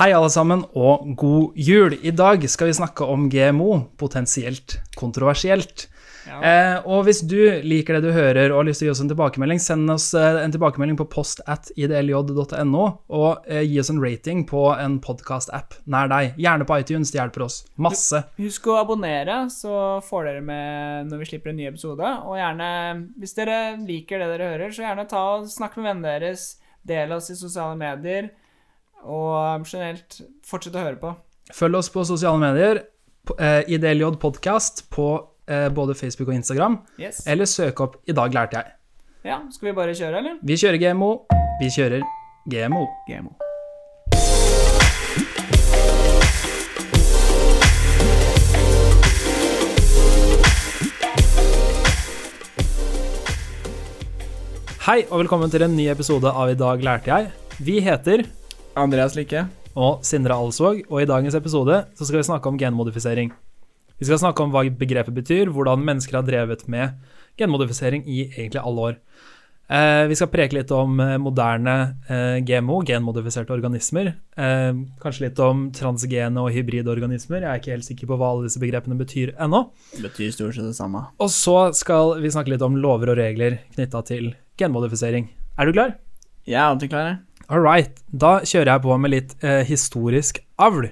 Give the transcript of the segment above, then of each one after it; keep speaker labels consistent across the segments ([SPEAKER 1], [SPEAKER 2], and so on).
[SPEAKER 1] Hei, alle sammen, og god jul. I dag skal vi snakke om GMO, potensielt kontroversielt. Eh, og hvis du liker det du hører og har lyst til å gi oss en tilbakemelding, send oss eh, en tilbakemelding på post at idlj.no, og eh, gi oss en rating på en podkast-app nær deg. Gjerne på iTunes, det hjelper oss masse.
[SPEAKER 2] Husk å abonnere, så får dere med når vi slipper en ny episode. Og gjerne, hvis dere liker det dere hører, så gjerne ta og snakk med vennene deres. Del oss i sosiale medier. Og generelt, fortsett å høre på.
[SPEAKER 1] Følg oss på sosiale medier, eh, IDLJ Podcast på eh, både Facebook og Instagram,
[SPEAKER 2] Yes.
[SPEAKER 1] eller søk opp 'I dag lærte jeg'.
[SPEAKER 2] Ja, skal vi bare kjøre, eller?
[SPEAKER 1] Vi kjører GMO, vi kjører GMO.
[SPEAKER 2] GMO.
[SPEAKER 1] Hei, og velkommen til en ny episode av I dag lærte jeg. Vi heter
[SPEAKER 2] Andreas Lykke.
[SPEAKER 1] og Sindre Alsvåg, og i dagens episode så skal vi snakke om genmodifisering. Vi skal snakke om hva begrepet betyr, hvordan mennesker har drevet med genmodifisering i egentlig alle år. Eh, vi skal preke litt om eh, moderne eh, GMO, genmodifiserte organismer. Eh, kanskje litt om transgene og hybride organismer. Jeg er ikke helt sikker på hva alle disse begrepene betyr ennå.
[SPEAKER 2] Det betyr stort sett det samme.
[SPEAKER 1] Og så skal vi snakke litt om lover og regler knytta til genmodifisering. Er du klar?
[SPEAKER 2] Jeg er alltid klar, jeg.
[SPEAKER 1] All right. Da kjører jeg på med litt eh, historisk avl.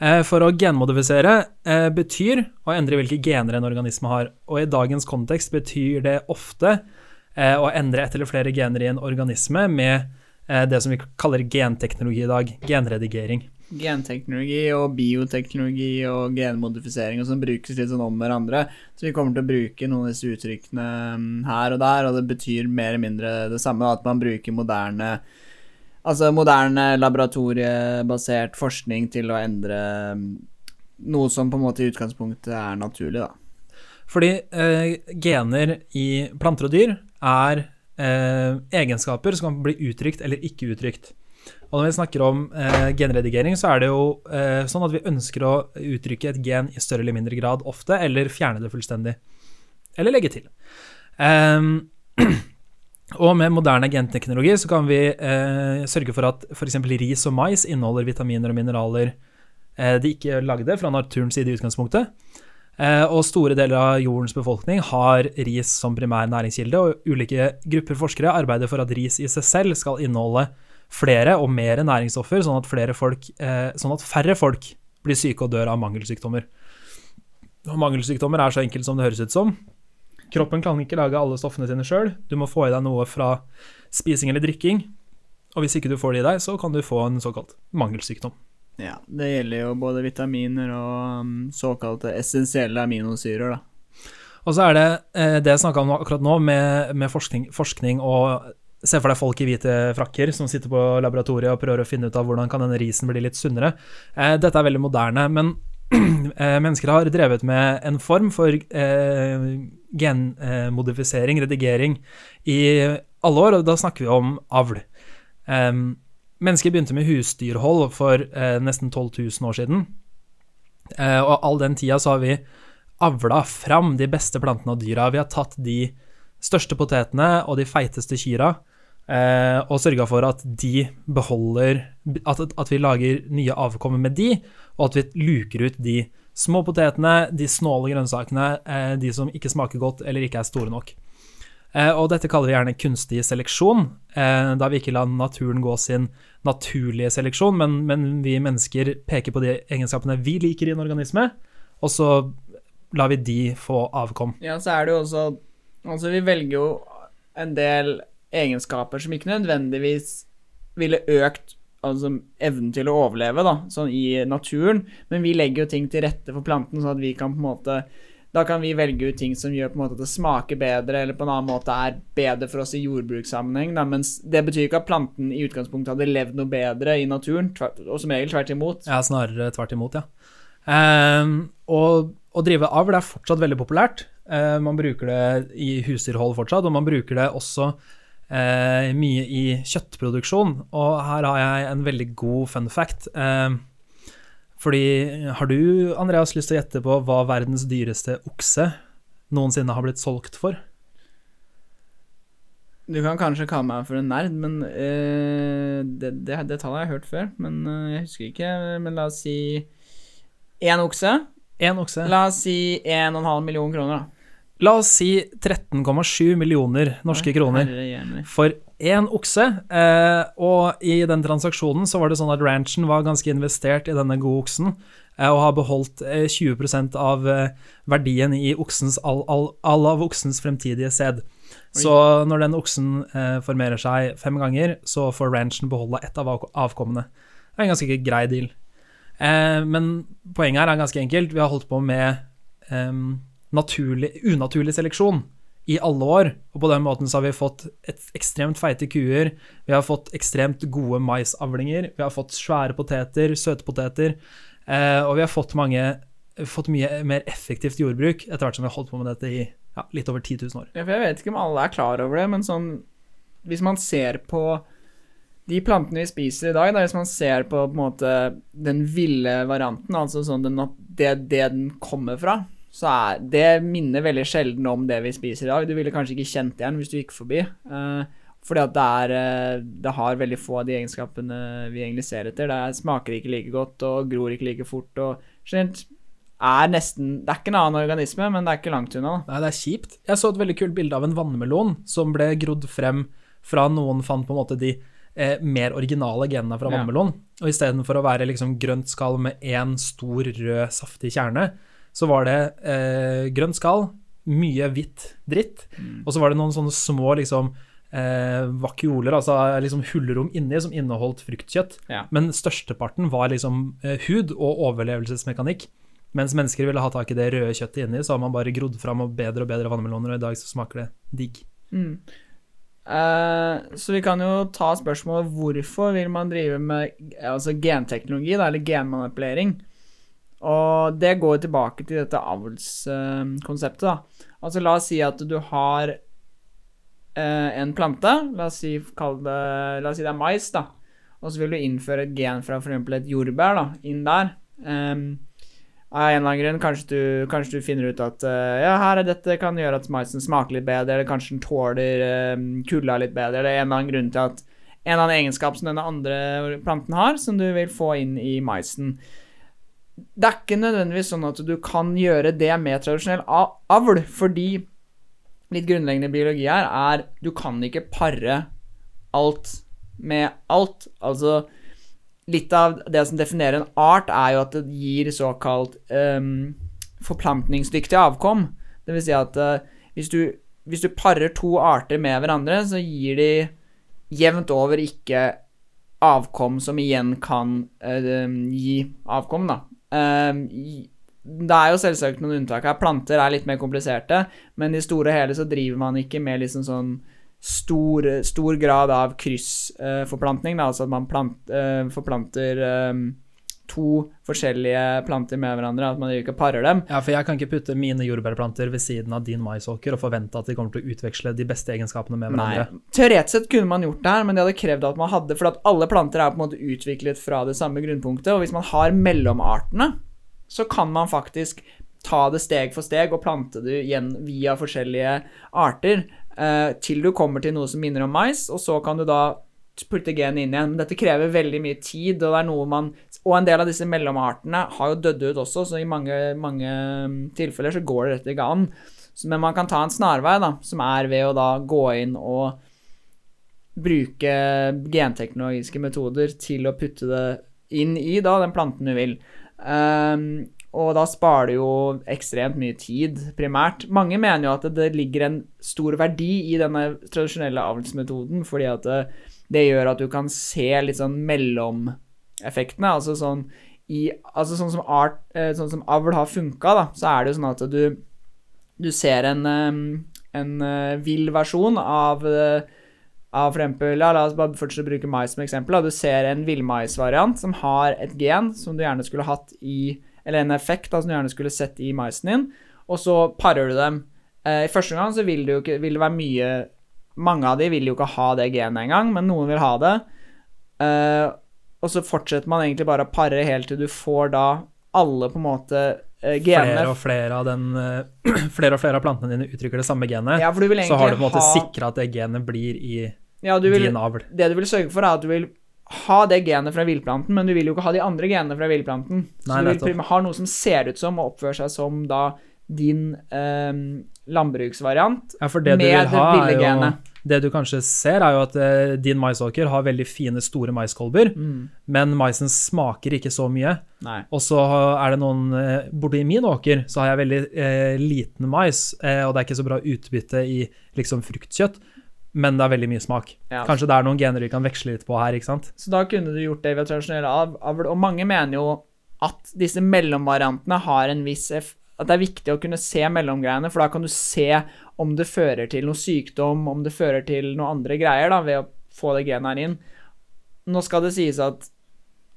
[SPEAKER 1] Eh, for å genmodifisere eh, betyr å endre hvilke gener en organisme har. Og i dagens kontekst betyr det ofte eh, å endre ett eller flere gener i en organisme med eh, det som vi kaller genteknologi i dag. Genredigering.
[SPEAKER 2] Genteknologi og bioteknologi og genmodifisering og sånn brukes litt sånn om hverandre. Så vi kommer til å bruke noen av disse uttrykkene mm, her og der, og det betyr mer eller mindre det samme, at man bruker moderne Altså moderne laboratoriebasert forskning til å endre mm, noe som på en måte i utgangspunktet er naturlig, da.
[SPEAKER 1] Fordi eh, gener i planter og dyr er eh, egenskaper som kan bli uttrykt eller ikke uttrykt. Og når vi snakker om eh, genredigering, så er det jo eh, sånn at vi ønsker å uttrykke et gen i større eller mindre grad ofte, eller fjerne det fullstendig. Eller legge til. Ehm, og med moderne genteknologi så kan vi eh, sørge for at f.eks. ris og mais inneholder vitaminer og mineraler eh, de ikke lagde fra naturens side i utgangspunktet. Eh, og store deler av jordens befolkning har ris som primær næringskilde, og ulike grupper forskere arbeider for at ris i seg selv skal inneholde flere og mer næringsstoffer, sånn at, folk, eh, sånn at færre folk blir syke og dør av mangelsykdommer. Og mangelsykdommer er så enkelt som det høres ut som. Kroppen kan ikke lage alle stoffene sine sjøl. Du må få i deg noe fra spising eller drikking. Og hvis ikke du får det i deg, så kan du få en såkalt mangelsykdom.
[SPEAKER 2] Ja, det gjelder jo både vitaminer og um, såkalte essensielle aminosyrer, da.
[SPEAKER 1] Og så er det eh, det jeg snakka om akkurat nå, med, med forskning, forskning og Se for deg folk i hvite frakker som sitter på laboratoriet og prøver å finne ut av hvordan kan denne risen bli litt sunnere. Eh, dette er veldig moderne, men eh, mennesker har drevet med en form for eh, genmodifisering, redigering, i alle år, og da snakker vi om avl. Um, mennesker begynte med husdyrhold for uh, nesten 12 000 år siden, Uh, og all den tida så har vi avla fram de beste plantene og dyra. Vi har tatt de største potetene og de feiteste kyra Uh, og sørga for at de beholder at, at vi lager nye avkommer med de, og at vi luker ut de små potetene, de snåle grønnsakene, eh, de som ikke smaker godt eller ikke er store nok. Eh, og dette kaller vi gjerne kunstig seleksjon, eh, da vi ikke lar naturen gå sin naturlige seleksjon, men, men vi mennesker peker på de egenskapene vi liker i en organisme, og så lar vi de få avkom.
[SPEAKER 2] Ja, så er det jo også Altså, vi velger jo en del egenskaper som ikke nødvendigvis ville økt altså evnen til å overleve, da, sånn i naturen, men vi legger jo ting til rette for planten, sånn at vi kan på en måte da kan vi velge ut ting som gjør på en måte at det smaker bedre, eller på en annen måte er bedre for oss i jordbrukssammenheng. Da. Mens det betyr ikke at planten i utgangspunktet hadde levd noe bedre i naturen, og som regel tvert imot.
[SPEAKER 1] Ja, snarere tvert imot, ja. Um, å drive avl er fortsatt veldig populært. Uh, man bruker det i husdyrhold fortsatt, og man bruker det også uh, mye i kjøttproduksjon. Og her har jeg en veldig god fun fact. Eh, fordi Har du, Andreas, lyst til å gjette på hva verdens dyreste okse noensinne har blitt solgt for?
[SPEAKER 2] Du kan kanskje kalle meg for en nerd, men eh, det, det, det tallet har jeg hørt før. Men eh, jeg husker ikke. Men la oss si én okse.
[SPEAKER 1] En okse.
[SPEAKER 2] La oss si 1,5 million kroner, da.
[SPEAKER 1] La oss si 13,7 millioner norske kroner for én okse. Eh, og i den transaksjonen så var det sånn at ranchen var ganske investert i denne gode oksen, eh, og har beholdt eh, 20 av eh, verdien i oksens, all, all, all av oksens fremtidige sæd. Så når den oksen formerer seg fem ganger, så får ranchen beholde ett av av- avkommene. Det er en ganske grei deal. Eh, men poenget her er ganske enkelt. Vi har holdt på med em, naturlig, unaturlig seleksjon i alle år, og på den måten så har vi fått ekstremt feite kuer, vi har fått ekstremt gode maisavlinger, vi har fått svære poteter, søte poteter, eh, og vi har fått, mange, fått mye mer effektivt jordbruk etter hvert som vi har holdt på med dette i ja, litt over 10 000 år.
[SPEAKER 2] Ja, jeg vet ikke om alle er klar over det, men sånn Hvis man ser på de plantene vi spiser i dag, da, hvis man ser på, på måte den ville varianten, altså sånn den, det, det den kommer fra, så er det minner veldig sjelden om det vi spiser i dag. Du ville kanskje ikke kjent igjen hvis du gikk forbi. Uh, fordi at det er eh, Det har veldig få av de egenskapene vi egentlig ser etter. Det er, smaker ikke like godt og gror ikke like fort og generelt er nesten Det er ikke en annen organisme, men det er ikke langt unna.
[SPEAKER 1] Nei, det er kjipt. Jeg så et veldig kult bilde av en vannmelon som ble grodd frem fra noen fant på en måte de eh, mer originale genene fra
[SPEAKER 2] Ja.
[SPEAKER 1] vannmelon. Og istedenfor å være liksom grønt skall med én stor, rød, saftig kjerne, så var det eh, grønt skall, mye hvitt dritt, og så var det noen sånne små liksom eh, vakioler, altså liksom hullerom inni, som inneholdt fruktkjøtt.
[SPEAKER 2] Ja.
[SPEAKER 1] Men størsteparten var liksom eh, hud og overlevelsesmekanikk. Mens mennesker ville ha tak i det røde kjøttet inni, så har man bare grodd fram og bedre og bedre vannmeloner, og i dag så smaker det digg.
[SPEAKER 2] Mm. Eh, så vi kan jo ta spørsmålet hvorfor vil man drive med altså genteknologi, da, eller genmanipulering? Og det går tilbake til dette avlskonseptet, da. Altså la oss si at du har eh, en plante, la oss si, det, la oss si det er mais, da. Og så vil du innføre et gen fra f.eks. et jordbær da, inn der. Um, av en eller annen grunn, kanskje du, kanskje du finner ut at uh, ja, her er dette kan gjøre at maisen smaker litt bedre, eller kanskje den tåler um, kulda litt bedre, eller en eller annen grunn til at en eller annen egenskap som denne andre planten har, som du vil få inn i maisen. Det er ikke nødvendigvis sånn at du kan gjøre det med tradisjonell avl, fordi litt grunnleggende biologi her er du kan ikke pare alt med alt. Altså litt av det som definerer en art, er jo at det gir såkalt um, forplantningsdyktig avkom. Det vil si at uh, hvis, du, hvis du parer to arter med hverandre, så gir de jevnt over ikke avkom som igjen kan uh, gi avkom, da. I- det er jo selvsagt noen unntak her. Planter er litt mer kompliserte, men i store hele så driver man ikke med liksom sånn stor, stor grad av kryssforplantning, da, altså at man plant, eh, forplanter eh, to forskjellige planter med hverandre, at man ikke parer dem.
[SPEAKER 1] Ja, for jeg kan ikke putte mine jordbærplanter ved siden av din maisåker og forvente at de kommer til å utveksle de beste egenskapene med hverandre. Nei.
[SPEAKER 2] Teoretisk sett kunne man gjort det her, men det hadde krevd at man hadde For at alle planter er på en måte utviklet fra det samme grunnpunktet, og hvis man har mellomartene, så kan man faktisk ta det steg for steg og plante det igjen via forskjellige arter, eh, til du kommer til noe som minner om mais, og så kan du da putte genet inn igjen. Men dette krever veldig mye tid, og det er noe man Og en del av disse mellomartene har jo dødd ut også, så i mange, mange mm, tilfeller så går det rett i an. Men man kan ta en snarvei, da, som er ved å da gå inn og bruke genteknologiske metoder til å putte det inn i da, den planten du vil. Um, og da sparer du jo ekstremt mye tid, primært. Mange mener jo at det, ligger en stor verdi i denne tradisjonelle avlsmetoden, fordi at det, det gjør at du kan se litt sånn mellomeffektene. Altså sånn i Altså sånn som art eh, Sånn som avl har funka, da, så er det jo sånn at du du ser en, en eh, vill versjon av eh, av for eksempel, ja, La oss bare fortsette å bruke mais som eksempel. Da. Du ser en villmaisvariant som har et gen som du gjerne skulle hatt i Eller en effekt da, som du gjerne skulle sett i maisen din, og så parer du dem. I første gang så vil det jo ikke vil det være mye Mange av de vil jo ikke ha det genet engang, men noen vil ha det. Eh, og så fortsetter man egentlig bare å pare helt til du får da alle på en måte uh, genene
[SPEAKER 1] flere og flere av, den, uh, flere og flere av plantene dine uttrykker det samme genet,
[SPEAKER 2] Ja,
[SPEAKER 1] så har du på en måte
[SPEAKER 2] ha
[SPEAKER 1] sikra at det genet blir i
[SPEAKER 2] ja, du vil,
[SPEAKER 1] din avl.
[SPEAKER 2] Det du vil sørge for, er at du vil ha det genet fra villplanten, men du vil jo ikke ha de andre genene fra villplanten. Så
[SPEAKER 1] Nei,
[SPEAKER 2] du vil ha noe som ser ut som og oppfører seg som da din eh, landbruksvariant.
[SPEAKER 1] Ja, for det du
[SPEAKER 2] med det ville genet.
[SPEAKER 1] Det du kanskje ser, er jo at eh, din maisåker har veldig fine, store maiskolber,
[SPEAKER 2] Mm.
[SPEAKER 1] men maisen smaker ikke så mye.
[SPEAKER 2] Nei.
[SPEAKER 1] Og så er det noen eh, i min åker så har jeg veldig eh, liten mais, eh, og det er ikke så bra utbytte i liksom fruktkjøtt, men det er veldig mye smak.
[SPEAKER 2] Ja.
[SPEAKER 1] Kanskje det er noen gener vi kan veksle litt på her, ikke sant?
[SPEAKER 2] Så da kunne du gjort det ved tradisjonell avl, og mange mener jo at disse mellomvariantene har en viss At det er viktig å kunne se mellomgreiene, for da kan du se om det fører til noe sykdom, om det fører til noe andre greier, da, ved å få det genet her inn. Nå skal det sies at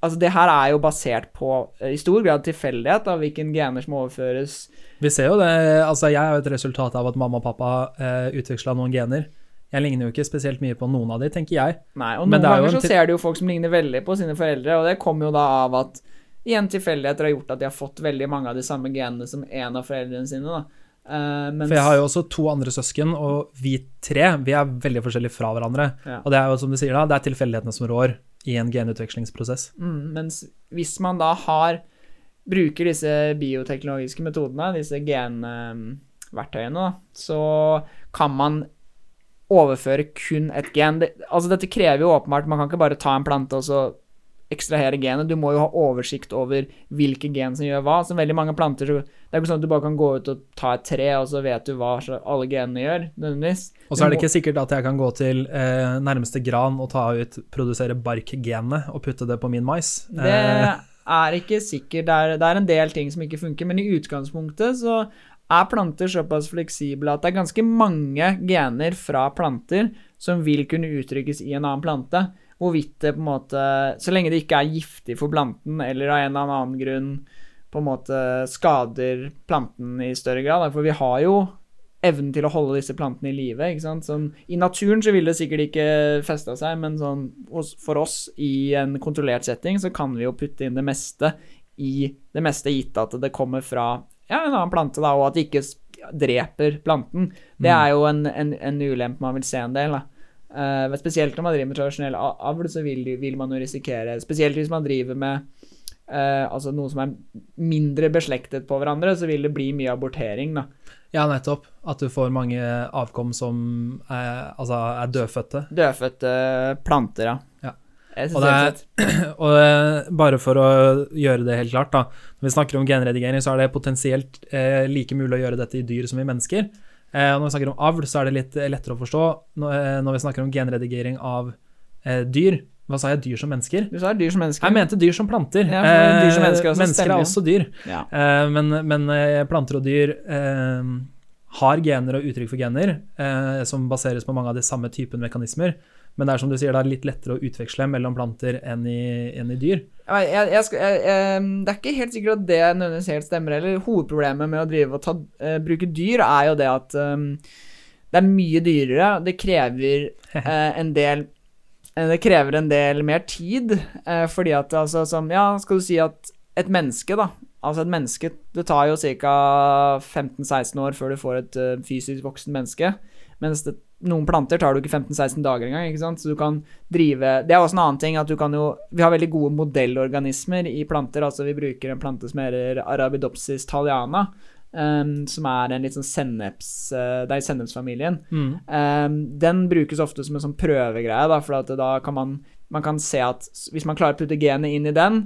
[SPEAKER 2] Altså, det her er jo basert på eh, i stor grad tilfeldighet av hvilken gener som overføres.
[SPEAKER 1] Vi ser jo det, altså jeg er jo et resultat av at mamma og pappa eh, utveksla noen gener. Jeg ligner jo ikke spesielt mye på noen av de, tenker jeg.
[SPEAKER 2] Nei, og noen
[SPEAKER 1] er
[SPEAKER 2] ganger så ser du jo folk som ligner veldig på sine foreldre, og det kommer jo da av at igjen tilfeldigheter har gjort at de har fått veldig mange av de samme genene som en av foreldrene sine. Eh, mens,
[SPEAKER 1] For jeg har jo også to andre søsken, og vi tre vi er veldig forskjellige fra hverandre.
[SPEAKER 2] Ja.
[SPEAKER 1] Og det er jo som du sier da, det er tilfeldighetene som rår i en genutvekslingsprosess.
[SPEAKER 2] mm, mens hvis man da har bruker disse bioteknologiske metodene, disse genverktøyene, så kan man overføre kun et gen. Det, altså dette krever jo åpenbart Man kan ikke bare ta en plante og så ekstrahere genet. Du må jo ha oversikt over hvilke gen som gjør hva. Som veldig mange planter så Det er ikke sånn at du bare kan gå ut og ta et tre, og så vet du hva alle genene gjør, nødvendigvis.
[SPEAKER 1] Og så er det ikke sikkert at jeg kan gå til eh, nærmeste gran og ta ut, produsere barkgenet og putte det på min mais.
[SPEAKER 2] Det
[SPEAKER 1] Eh,
[SPEAKER 2] er ikke sikkert. Det er, det er en del ting som ikke funker, men i utgangspunktet så er planter såpass fleksible at det er ganske mange gener fra planter som vil kunne uttrykkes i en annen plante. Hvorvidt det på en måte Så lenge det ikke er giftig for planten, eller av en eller annen grunn på en måte skader planten i større grad. For vi har jo evnen til å holde disse plantene i live. ikke sant? Sånn, I naturen så vil det sikkert ikke festa seg, men sånn, for oss i en kontrollert setting så kan vi jo putte inn det meste i det meste gitt at det kommer fra ja, en annen plante, da, og at det ikke dreper planten. Det er jo en, en, en ulempe man vil se en del. da. Men spesielt når man driver med tradisjonell avl, så vil, vil man jo risikere Spesielt hvis man driver med uh, altså noe som er mindre beslektet på hverandre, så vil det bli mye abortering, da.
[SPEAKER 1] ja, nettopp. At du får mange avkom som er, altså er dødfødte.
[SPEAKER 2] Dødfødte planter, ja.
[SPEAKER 1] Ja. Og det. Og eh, bare for å gjøre det helt klart, da. Når vi snakker om genredigering, så er det potensielt eh, like mulig å gjøre dette i dyr som i mennesker. Eh, når vi snakker om avl, så er det litt lettere å forstå når, eh, når vi snakker om genredigering av eh, dyr. Hva sa jeg? Dyr som mennesker?
[SPEAKER 2] Du sa dyr som mennesker.
[SPEAKER 1] Jeg mente dyr som planter.
[SPEAKER 2] Ja, dyr som mennesker også
[SPEAKER 1] mennesker er også dyr.
[SPEAKER 2] Ja.
[SPEAKER 1] Eh, men men planter og dyr har gener og uttrykk for gener eh, som baseres på mange av de samme typen mekanismer. Men det er som du sier, det er litt lettere å utveksle mellom planter enn i, enn i dyr.
[SPEAKER 2] Jeg, jeg, skal, jeg, det er ikke helt sikkert at det nødvendigvis helt stemmer heller. Hovedproblemet med å drive og ta, eh, bruke dyr er jo det at um, det er mye dyrere. Det krever uh, en del eh, Det krever en del mer tid, fordi at altså som Ja, skal du si at et menneske, da Altså et menneske Det tar jo ca. 15-16 år før du får et fysisk voksen menneske. Mens det, noen planter tar du ikke 15-16 dager engang. ikke sant? Så du kan drive Det er også en annen ting at du kan jo Vi har veldig gode modellorganismer i planter. Altså vi bruker en plante som heter Arabidopsis thaliana. Um, som er en litt sånn senneps uh, Det er i sennepsfamilien.
[SPEAKER 1] Mm.
[SPEAKER 2] Um, den brukes ofte som en sånn prøvegreie, da, for da kan man Man kan se at hvis man klarer å putte genet inn i den,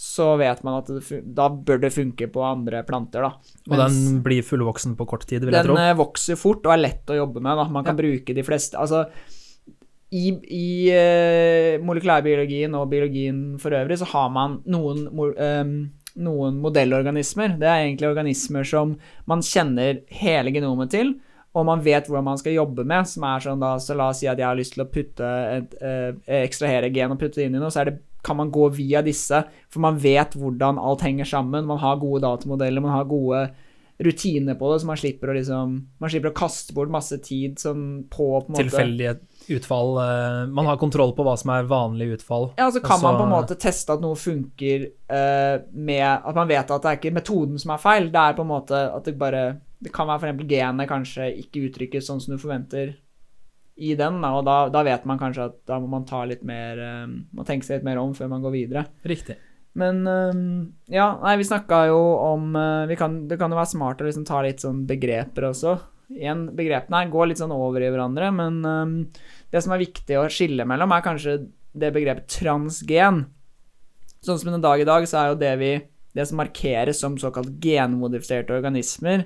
[SPEAKER 2] så vet man at da bør det funke på andre planter, da.
[SPEAKER 1] Og den blir fullvoksen på kort tid, vil jeg tro.
[SPEAKER 2] Den vokser fort og er lett å jobbe med. Da. Man kan bruke de fleste Altså, i, i uh, molekylærbiologien og biologien for øvrig så har man noen, um, noen modellorganismer. Det er egentlig organismer som man kjenner hele genomet til, og man vet hvordan man skal jobbe med. Som er sånn da, så La oss si at jeg har lyst til å putte et, eh, ekstrahere gen og putte det inn i noe, så er det, kan man gå via disse, for man vet hvordan alt henger sammen. Man har gode datamodeller, man har gode rutiner på det, så man slipper å liksom Man slipper å kaste bort masse tid sånn på på
[SPEAKER 1] Tilfeldige utfall. eh, Man har kontroll på hva som er vanlige utfall.
[SPEAKER 2] Ja, så kan man på en måte teste at noe funker uh, med at man vet at det er ikke metoden som er feil, det er på en måte at det bare Det kan være f.eks. genet kanskje ikke uttrykkes sånn som du forventer i den, og da, da vet man kanskje at da må man ta litt mer eh, Må tenke seg litt mer om før man går videre.
[SPEAKER 1] Riktig.
[SPEAKER 2] Men øhm, ja, nei, vi snakka jo om vi kan, Det kan jo være smart å liksom ta litt sånn begreper også. Igjen, begrepene her går litt sånn over i hverandre, men det som er viktig å skille mellom, er kanskje det begrepet transgen. Sånn som i dag i dag, så er jo det vi Det som markeres som såkalt genmodifiserte organismer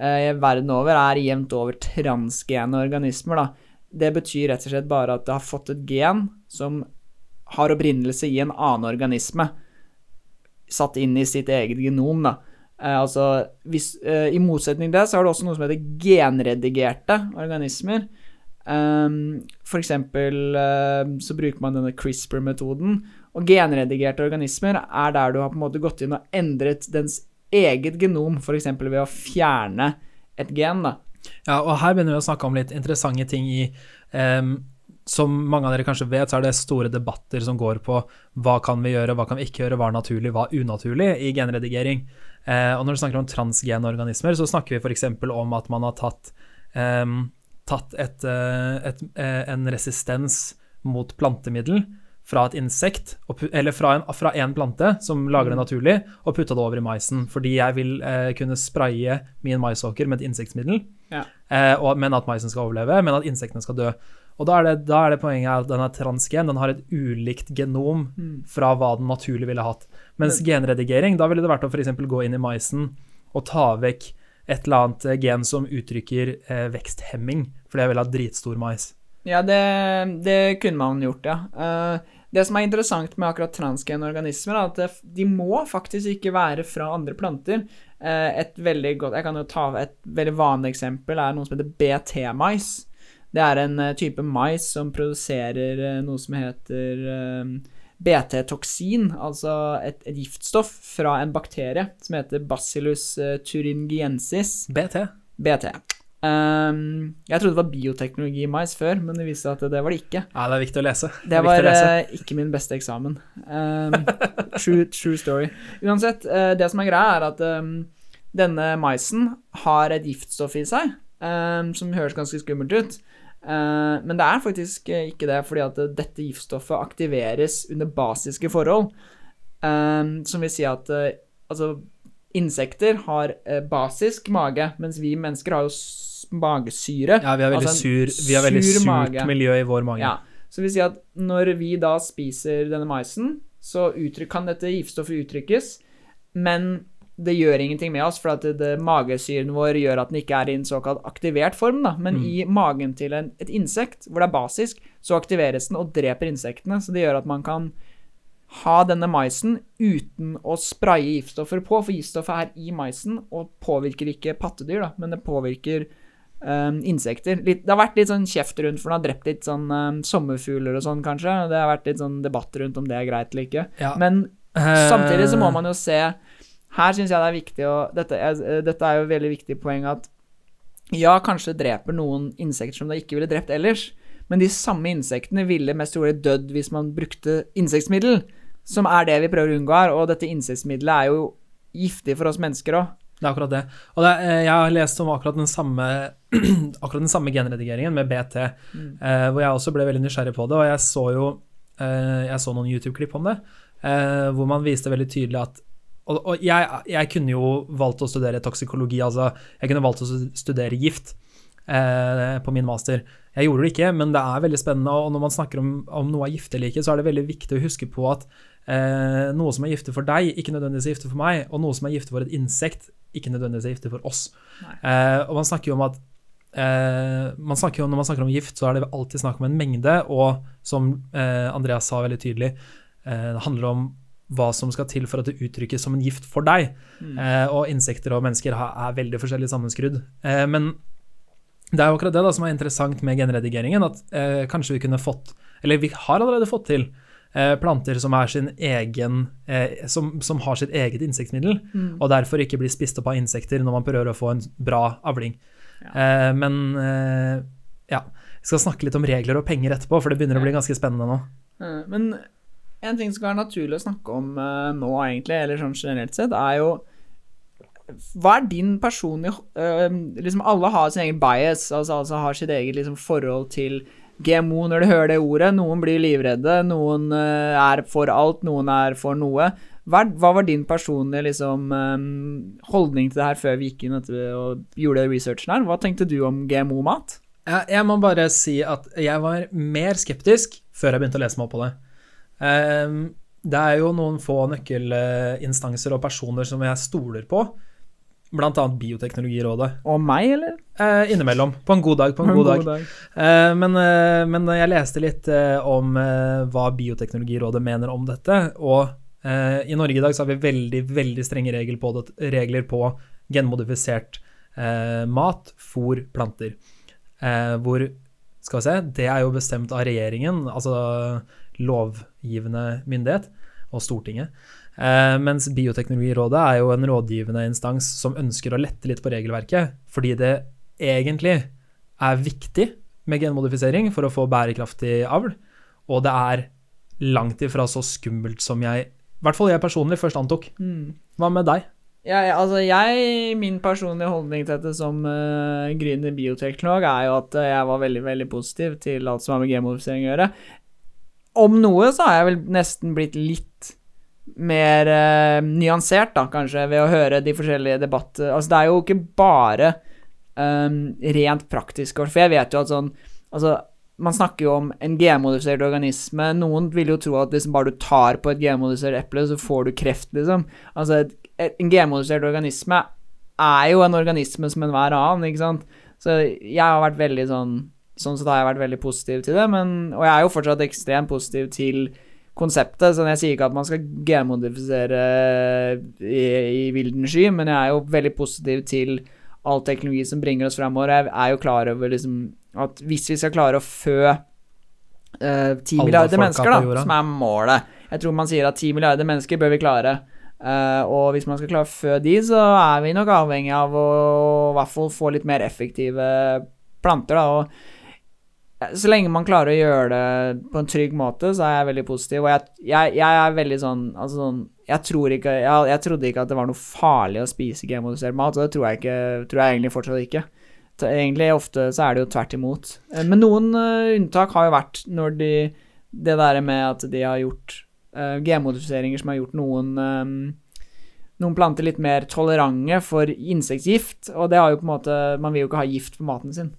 [SPEAKER 2] eh, verden over, er jevnt over transgene organismer, da. Det betyr rett og slett bare at det har fått et gen som har opprinnelse i en annen organisme satt inn i sitt eget genom, da. Eh, altså, hvis, eh, I motsetning til det, så har du også noe som heter genredigerte organismer. Um, for eksempel uh, så bruker man denne CRISPR-metoden. Og genredigerte organismer er der du har på en måte gått inn og endret dens eget genom, f.eks. ved å fjerne et gen, da.
[SPEAKER 1] Ja, og her begynner vi å snakke om litt interessante ting i um, Som mange av dere kanskje vet, så er det store debatter som går på hva kan vi gjøre, hva kan vi ikke gjøre, hva er naturlig, hva er unaturlig i genredigering. Uh, og når du snakker om transgene organismer, så snakker vi f.eks. om at man har tatt, um, tatt et, et, et, eh, en resistens mot plantemiddel fra et insekt, eller fra en, fra en plante som lager det naturlig, og putta det over i maisen. Fordi jeg vil eh, kunne spraye min maisåker med et insektmiddel,
[SPEAKER 2] Ja.
[SPEAKER 1] eh, og, men at maisen skal overleve, men at insektene skal dø. Og da er det, da er det poenget at den er transgen, den har et ulikt genom fra hva den naturlig ville hatt. Mens genredigering, da ville det vært å f.eks. gå inn i maisen og ta vekk et eller annet gen som uttrykker eh, veksthemming, fordi jeg vil ha dritstor mais.
[SPEAKER 2] Ja, det, det kunne man gjort, ja. Eh, det som er interessant med akkurat transgene organismer, er at det, de må faktisk ikke være fra andre planter. Eh, et veldig godt Jeg kan jo ta et veldig vanlig eksempel er noe som heter BT-mais. Det er en eh, type mais som produserer noe som heter BT-toksin, altså et, et giftstoff fra en bakterie som heter Bacillus thuringiensis.
[SPEAKER 1] BT.
[SPEAKER 2] BT. Ehm, jeg trodde det var bioteknologi i mais før, men det viste seg at det var det ikke.
[SPEAKER 1] Ja, det er viktig å lese.
[SPEAKER 2] Det
[SPEAKER 1] det
[SPEAKER 2] var
[SPEAKER 1] lese.
[SPEAKER 2] eh, ikke min beste eksamen. Um, true, true story. Uansett, eh, det som er greia, er at um, denne maisen har et giftstoff i seg, som høres ganske skummelt ut. Uh, men det er faktisk ikke det, fordi at dette giftstoffet aktiveres under basiske forhold. Som vil si at uh, altså, insekter har basisk mage, mens vi mennesker har jo magesyre.
[SPEAKER 1] Ja, vi har veldig,
[SPEAKER 2] Altså
[SPEAKER 1] sur, vi har veldig
[SPEAKER 2] sur
[SPEAKER 1] surt
[SPEAKER 2] mage.
[SPEAKER 1] miljø i vår mage.
[SPEAKER 2] Ja, så det vil si at når vi da spiser denne maisen, så uttrykk, kan dette giftstoffet uttrykkes, men det gjør ingenting med oss, for at det, det, magesyren vår gjør at den ikke er i en såkalt aktivert form, da. Men i magen til en, et insekt, hvor det er basisk, så aktiveres den og dreper insektene. Så det gjør at man kan ha denne maisen uten å spraye giftstoffer på, for giftstoffet er i maisen og påvirker ikke pattedyr, da, men det påvirker um, insekter. Litt, det har vært litt sånn kjeft rundt, for den har drept litt sånn um, sommerfugler og sånn, kanskje. Det har vært litt sånn debatt rundt om det er greit eller ikke.
[SPEAKER 1] Ja.
[SPEAKER 2] Men
[SPEAKER 1] Eh,
[SPEAKER 2] samtidig så må man jo se Her syns jeg det er viktig å dette, eh, dette er jo et veldig viktig poeng at ja, kanskje dreper noen insekter som det ikke ville drept ellers, men de samme insektene ville mest trolig dødd hvis man brukte insektmiddel, som er det vi prøver å unngå her, og dette insektmiddelet er jo giftig for oss mennesker òg.
[SPEAKER 1] Det er akkurat det. Og det, eh, jeg har lest om akkurat den samme, akkurat den samme genredigeringen med BT, eh, hvor jeg også ble veldig nysgjerrig på det, og jeg så jo eh, jeg så noen YouTube-klipp om det, eh, hvor man viste veldig tydelig at Og, og jeg, jeg kunne jo valgt å studere toksikologi, altså jeg kunne valgt å studere gift på min master. Jeg gjorde det ikke, men det er veldig spennende, og når man snakker om, om noe er gift eller ikke, så er det veldig viktig å huske på at eh, noe som er giftig for deg, ikke nødvendigvis er giftig for meg, og noe som er giftig for et insekt, ikke nødvendigvis er giftig for oss. Eh, og man snakker jo om at eh, man snakker jo, Når man snakker om gift, så er det alltid snakk om en mengde, og som eh, Andreas sa veldig tydelig, eh, det handler om hva som skal til for at det uttrykkes som en gift for deg. Eh, og insekter og mennesker har, er veldig forskjellig sammenskrudd. Eh, men det er jo akkurat det da som er interessant med genredigeringen, at eh, kanskje vi kunne fått, eller vi har allerede fått til, planter som, er sin egen, eh, som, som har sitt eget insektmiddel, og derfor ikke blir spist opp av insekter når man prøver å få en bra avling. Ja. men eh, ja, vi skal snakke litt om regler og penger etterpå, for det begynner å bli ganske spennende nå.
[SPEAKER 2] Eh, Men en ting som kan være naturlig å snakke om eh, nå, egentlig, eller sånn generelt sett, er jo Hva er din personlige eh, Liksom alle har sin egen bias, altså, altså har sitt eget liksom, forhold til GMO når de hører det ordet. Noen blir livredde, noen eh, er for alt, noen er for noe. Hva, var din personlige liksom, eh, holdning til det her før vi gikk inn og gjorde researchen her? Hva tenkte du om GMO-mat?
[SPEAKER 1] Jeg må bare si at jeg var mer skeptisk før jeg begynte å lese meg opp på det. Ehm, det er jo noen få nøkkelinstanser og personer som jeg stoler på, annet Bioteknologirådet.
[SPEAKER 2] Og meg, eller?
[SPEAKER 1] Eh, innimellom. På en god dag. På en god dag. Eh, men, eh, men jeg leste litt eh, om eh, hva Bioteknologirådet mener om dette, og eh, i Norge i dag så har vi veldig, veldig strenge regler på, det, regler på genmodifisert eh, mat, fôr, planter. Eh, hvor Skal vi se, det er jo bestemt av regjeringen, altså lovgivende myndighet, og Stortinget. Eh, mens Bioteknologirådet er jo en rådgivende instans som ønsker å lette litt på regelverket, fordi det egentlig er viktig med genmodifisering for å få bærekraftig avl, og det er langt ifra så skummelt som jeg, i hvert fall jeg personlig, først antok. Hva med deg?
[SPEAKER 2] Jeg, altså jeg, Min personlige holdning til dette som uh, gründer bioteknolog er jo at eh, jeg var veldig veldig positiv til alt som har med genmodifisering å gjøre. Om noe så har jeg vel nesten blitt litt mer eh, nyansert, da, kanskje, ved å høre de forskjellige debatter. Altså, det er jo ikke bare um, rent praktisk, for jeg vet jo at sånn Altså, man snakker jo om en genmodifisert organisme. Noen vil jo tro at liksom bare du tar på et genmodifisert eple, så får du kreft, liksom. Altså, et, et, en genmodifisert organisme er jo en organisme som enhver annen, ikke sant. Så jeg har vært veldig sånn Sånn sett har jeg vært veldig positiv til det, men Og jeg er jo fortsatt ekstremt positiv til konseptet, så jeg sier ikke at man skal genmodifisere i, i vilden sky, men jeg er jo veldig positiv til all teknologi som bringer oss fremover. Jeg er jo klar over liksom at hvis vi skal klare å fø ti
[SPEAKER 1] uh,
[SPEAKER 2] milliarder mennesker, da, som er målet Jeg tror man sier at ti milliarder mennesker bør vi klare. Uh, og hvis man skal klare å fø de, så er vi nok avhengig av å i hvert fall få litt mer effektive planter, da. Og så lenge man klarer å gjøre det på en trygg måte, så er jeg veldig positiv. Og jeg, jeg, jeg er veldig sånn Altså sånn Jeg tror ikke jeg, jeg trodde ikke at det var noe farlig å spise genmodifisert mat, og det tror jeg ikke Tror jeg egentlig fortsatt ikke. Egentlig ofte så er det jo tvert imot. Eh, Men noen uh, unntak har jo vært når de Det der med at de har gjort uh, genmodifiseringer som har gjort noen um, noen planter litt mer tolerante for insektgift, og det har jo på en måte Man vil jo ikke ha gift på maten sin.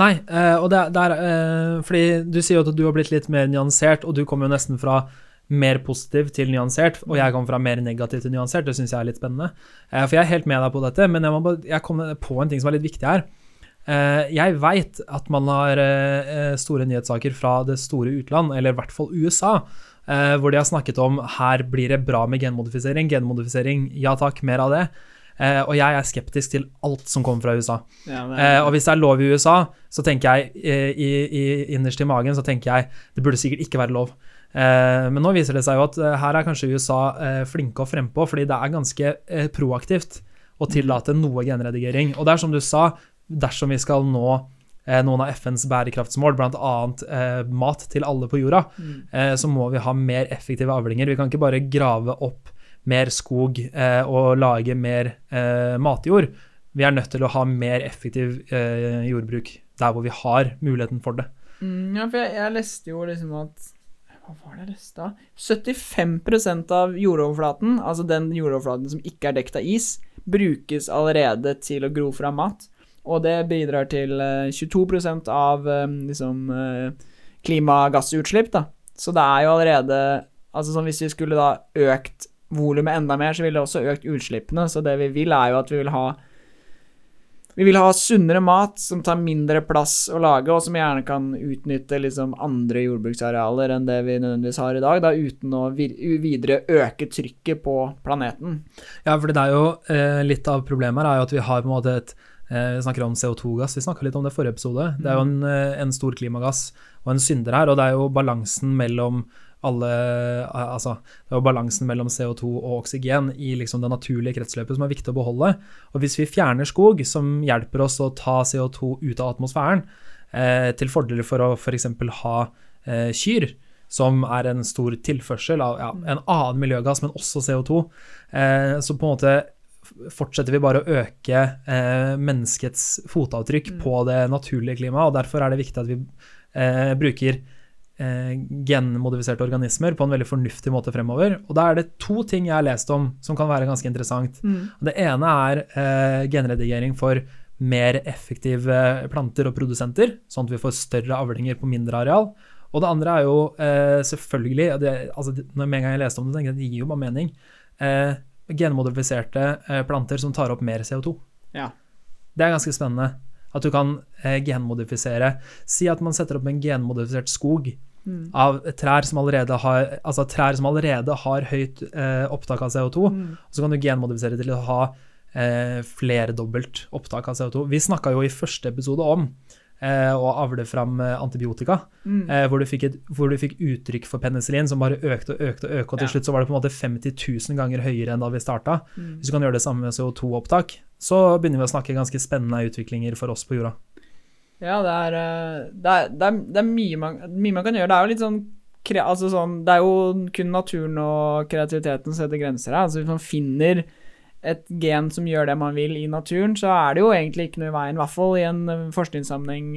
[SPEAKER 1] Nei, eh, og det, det er eh, Fordi du sier jo at du har blitt litt mer nyansert, og du kommer jo nesten fra mer positiv til nyansert, og jeg kommer fra mer negativ til nyansert. Det syns jeg er litt spennende. Eh, for jeg er helt med deg på dette, men jeg, bare, jeg kom på en ting som er litt viktig her. Jeg veit at man har store nyhetssaker fra det store utland, eller i hvert fall USA, hvor de har snakket om her blir det bra med genmodifisering. Genmodifisering, ja takk, mer av det. Eh, og jeg er skeptisk til alt som kommer fra USA. Eh, og hvis det er lov i USA, så tenker jeg eh, i, i, innerst i magen så tenker jeg det burde sikkert ikke være lov. Eh, men nå viser det seg jo at her er kanskje USA flinke og frempå, fordi det er ganske proaktivt å tillate noe genredigering. Og det er som du sa, dersom vi skal nå noen av FNs bærekraftsmål, bl.a. Eh, mat til alle på jorda, eh, så må vi ha mer effektive avlinger. Vi kan ikke bare grave opp mer skog eh, og lage mer eh, matjord. Vi er nødt til å ha mer effektiv eh, jordbruk der hvor vi har muligheten for det.
[SPEAKER 2] Mm, ja, for jeg, jeg leste jo liksom at Hva var det jeg leste da? 75% av jordoverflaten, altså den jordoverflaten som ikke er dekt av is, brukes allerede til å gro fra mat. Og det bidrar til eh, 22 av eh, liksom eh, klimagassutslipp, da. Så det er jo allerede Altså sånn hvis vi skulle da økt volumet enda mer, så ville det også økt utslippene. Så det vi vil, er jo at vi vil ha vi vil ha sunnere mat som tar mindre plass å lage, og som gjerne kan utnytte liksom andre jordbruksarealer enn det vi nødvendigvis har i dag, da, uten å videre øke trykket på planeten.
[SPEAKER 1] Ja, for det er jo eh, litt av problemet her er jo at vi har på en måte et eh, Vi snakker om CO2-gass, vi snakka litt om det i forrige episode. Det er jo en, eh, en stor klimagass og en synder her, og det er jo balansen mellom alle Altså, det var balansen mellom CO2 og oksygen i liksom det naturlige kretsløpet som er viktig å beholde. Og hvis vi fjerner skog, som hjelper oss å ta CO2 ut av atmosfæren, eh, til fordel for å f.eks. ha eh, kyr, som er en stor tilførsel av ja, en annen miljøgass, men også CO2, eh, så på en måte fortsetter vi bare å øke eh, menneskets fotavtrykk på det naturlige klimaet, og derfor er det viktig at vi eh, bruker eh, genmodifiserte organismer på en veldig fornuftig måte fremover. Og da er det to ting jeg har lest om som kan være ganske interessant. Det ene er eh, genredigering for mer effektive planter og produsenter, sånn at vi får større avlinger på mindre areal. Og det andre er jo eh, selvfølgelig det, altså, Når med en gang jeg leste om det, tenkte jeg at det gir jo bare mening. Eh, genmodifiserte eh, planter som tar opp mer CO2.
[SPEAKER 2] Ja.
[SPEAKER 1] Det er ganske spennende. At du kan eh, genmodifisere Si at man setter opp en genmodifisert skog av trær som allerede har, altså trær som allerede har høyt eh, opptak av CO2. Og så kan du genmodifisere til å ha eh, flerdobbelt opptak av CO2. Vi snakka jo i første episode om eh, å avle fram eh, antibiotika, eh, hvor, du fikk et, hvor du fikk uttrykk for penicillin som bare økte og økte, og økte, og til
[SPEAKER 2] Ja.
[SPEAKER 1] slutt så var det på en måte 50 000 ganger høyere enn da vi starta. Hvis du kan gjøre det samme med CO2-opptak, så begynner vi å snakke ganske spennende utviklinger for oss på jorda.
[SPEAKER 2] Ja, det er, eh, det er, det er, det er mye, man, mye man kan gjøre. Det er jo litt sånn, altså sånn Det er jo kun naturen og kreativiteten som setter grenser her. Altså Hvis man finner et gen som gjør det man vil i naturen, så er det jo egentlig ikke noe i veien, i hvert fall i en eh, forskningssammenheng,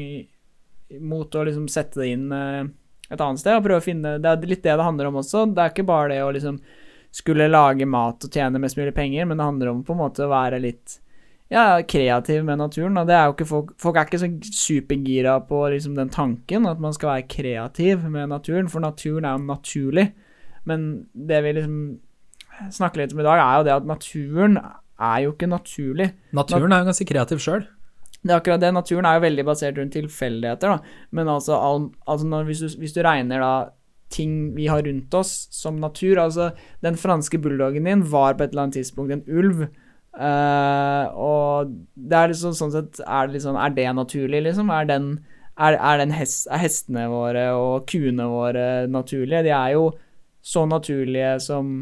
[SPEAKER 2] mot å liksom sette det inn eh, et annet sted og prøve å finne Det er litt det det handler om også. Det er ikke bare det å liksom skulle lage mat og tjene mest mulig penger, men det handler om på en måte å være litt ja, kreativ med naturen. Og det er jo ikke folk, folk er ikke så supergira på liksom den tanken at man skal være kreativ med naturen, for naturen er jo naturlig. Men det vi liksom snakker litt om i dag, er jo det at naturen er jo ikke naturlig.
[SPEAKER 1] Naturen er jo ganske kreativ sjøl.
[SPEAKER 2] Det er akkurat det. Naturen er jo veldig basert rundt tilfeldigheter, da. Men altså, al altså når, hvis, du, hvis du regner da ting vi har rundt oss som natur Altså, den franske bulldoggen din var på et eller annet tidspunkt en ulv. Eh, og det er liksom sånn sett Er det, liksom, er det naturlig, liksom? Er, den, er, er, den hest, hestene våre og kuene våre naturlige? De er jo så naturlige som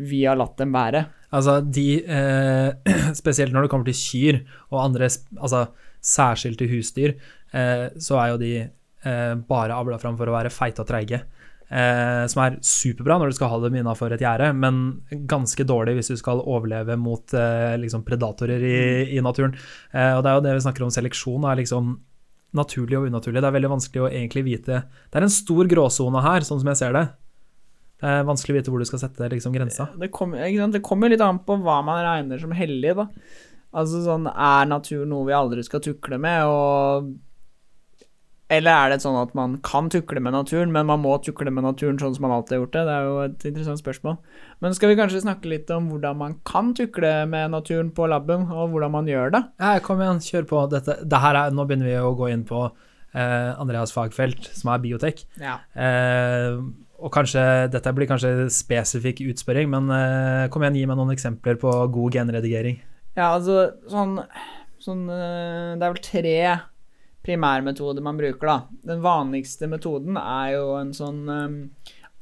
[SPEAKER 2] vi har latt dem være.
[SPEAKER 1] Altså, de eh, Spesielt når det kommer til kyr og andre altså, særskilte husdyr, eh, så er jo de eh, bare avla fram for å være feite og treige. Eh, som er superbra når du skal ha dem innafor et gjerde, men ganske dårlig hvis du skal overleve mot eh, liksom predatorer i, i naturen. Eh, og det er jo det vi snakker om seleksjon, er liksom naturlig og unaturlig. Det er veldig vanskelig å egentlig vite Det er en stor gråsone her, sånn som jeg ser det. Det er vanskelig å vite hvor du skal sette liksom, grensa.
[SPEAKER 2] Det kommer, sant? litt an på hva man regner som hellig, da. Altså sånn, er natur noe vi aldri skal tukle med, og Eller er det sånn at man kan tukle med naturen, men man må tukle med naturen sånn som man alltid har gjort det? Det er jo et interessant spørsmål. Men skal vi kanskje snakke litt om hvordan man kan tukle med naturen på laben, og hvordan man gjør det?
[SPEAKER 1] Ja, kom igjen, kjør på. Dette, det her er, nå begynner vi å gå inn på eh, Andreas fagfelt, som er biotek.
[SPEAKER 2] Ja.
[SPEAKER 1] Eh, og kanskje, dette blir kanskje spesifikk utspørring, men eh, kom igjen, gi meg noen eksempler på god genredigering.
[SPEAKER 2] Ja, altså sånn, sånn eh, Det er vel tre primærmetoder man bruker, da. Den vanligste metoden er jo en sånn um,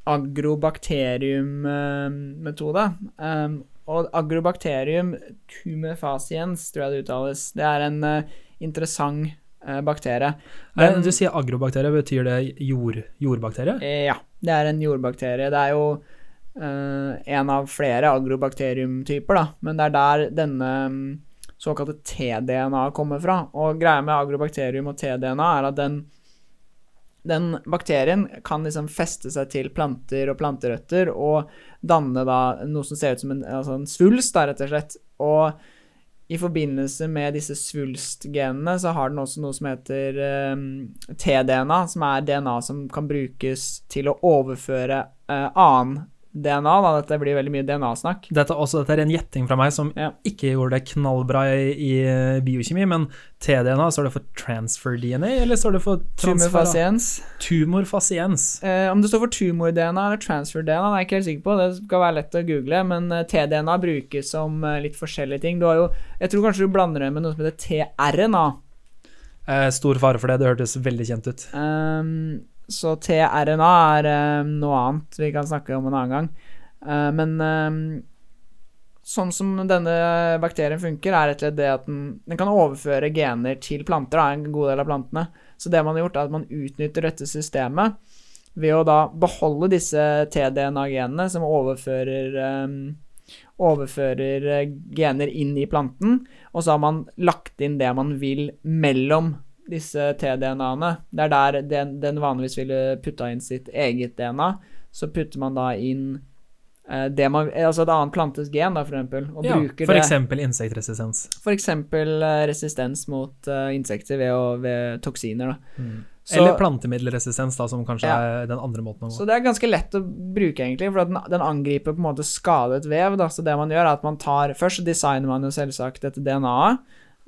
[SPEAKER 2] agrobakterium-metode. Um, og agrobakterium tumefaciens, tror jeg det uttales. Det er en uh, interessant uh, bakterie. Den-
[SPEAKER 1] du sier agrobakterie, betyr det jord, jordbakterie?
[SPEAKER 2] Ja, det er en jordbakterie. Det er jo uh, en av flere agrobakteriumtyper, da, men det er der denne mm, såkalte T-DNA kommer fra. Og greia med agrobakterium og T-DNA er at den den bakterien kan liksom feste seg til planter og planterøtter og danne da noe som ser ut som en, altså en svulst, da, rett og slett. Og i forbindelse med disse svulstgenene så har den også noe som heter eh, T-DNA, som er DNA som kan brukes til å overføre eh, annen DNA. Da. Dette blir veldig mye DNA-snakk.
[SPEAKER 1] Dette, dette er en gjetting fra meg som
[SPEAKER 2] Ja.
[SPEAKER 1] ikke gjorde det knallbra i, i eh, biokjemi, men TDNA, står det for transfer DNA, eller står det for
[SPEAKER 2] Tumorfasiens.
[SPEAKER 1] Tumorfasiens.
[SPEAKER 2] Eh, om det står for tumor-DNA eller transfer-DNA, det er jeg ikke helt sikker på. Det skal være lett å google, men TDNA T-DNA brukes som eh, litt forskjellige ting. Du har jo Jeg tror kanskje du blander det med noe som heter tRNA.
[SPEAKER 1] Eh, stor fare for det, det hørtes veldig kjent ut.
[SPEAKER 2] Um, Så tRNA er uh, noe annet vi kan snakke om en annen gang. Uh, men uh, sånn som denne bakterien funker, er rett og slett det at den, den kan overføre gener til planter, da, en god del av plantene. Så det man har gjort, er at man utnytter dette systemet ved å da beholde disse tDNA-genene som overfører um, overfører gener inn i planten, og så har man lagt inn det man vil mellom disse T-DNA-ene. Det er der den, den vanligvis ville putta inn sitt eget DNA. Så putter man da inn eh, det man, altså et annet plantes gen, da, for eksempel. Og
[SPEAKER 1] Ja,
[SPEAKER 2] bruker
[SPEAKER 1] for
[SPEAKER 2] det
[SPEAKER 1] eksempel insektresistens.
[SPEAKER 2] for eksempel eh, resistens mot uh, insekter ved, å, ved toksiner. Da.
[SPEAKER 1] Mm.
[SPEAKER 2] Så-
[SPEAKER 1] Eller plantemiddelresistens, da, som kanskje
[SPEAKER 2] Ja.
[SPEAKER 1] er den andre måten å gå.
[SPEAKER 2] Så det er ganske lett å bruke, egentlig, for at den, den angriper på en måte skadet vev. Da. Så det man gjør, er at man tar Først designer man jo selvsagt dette DNA-et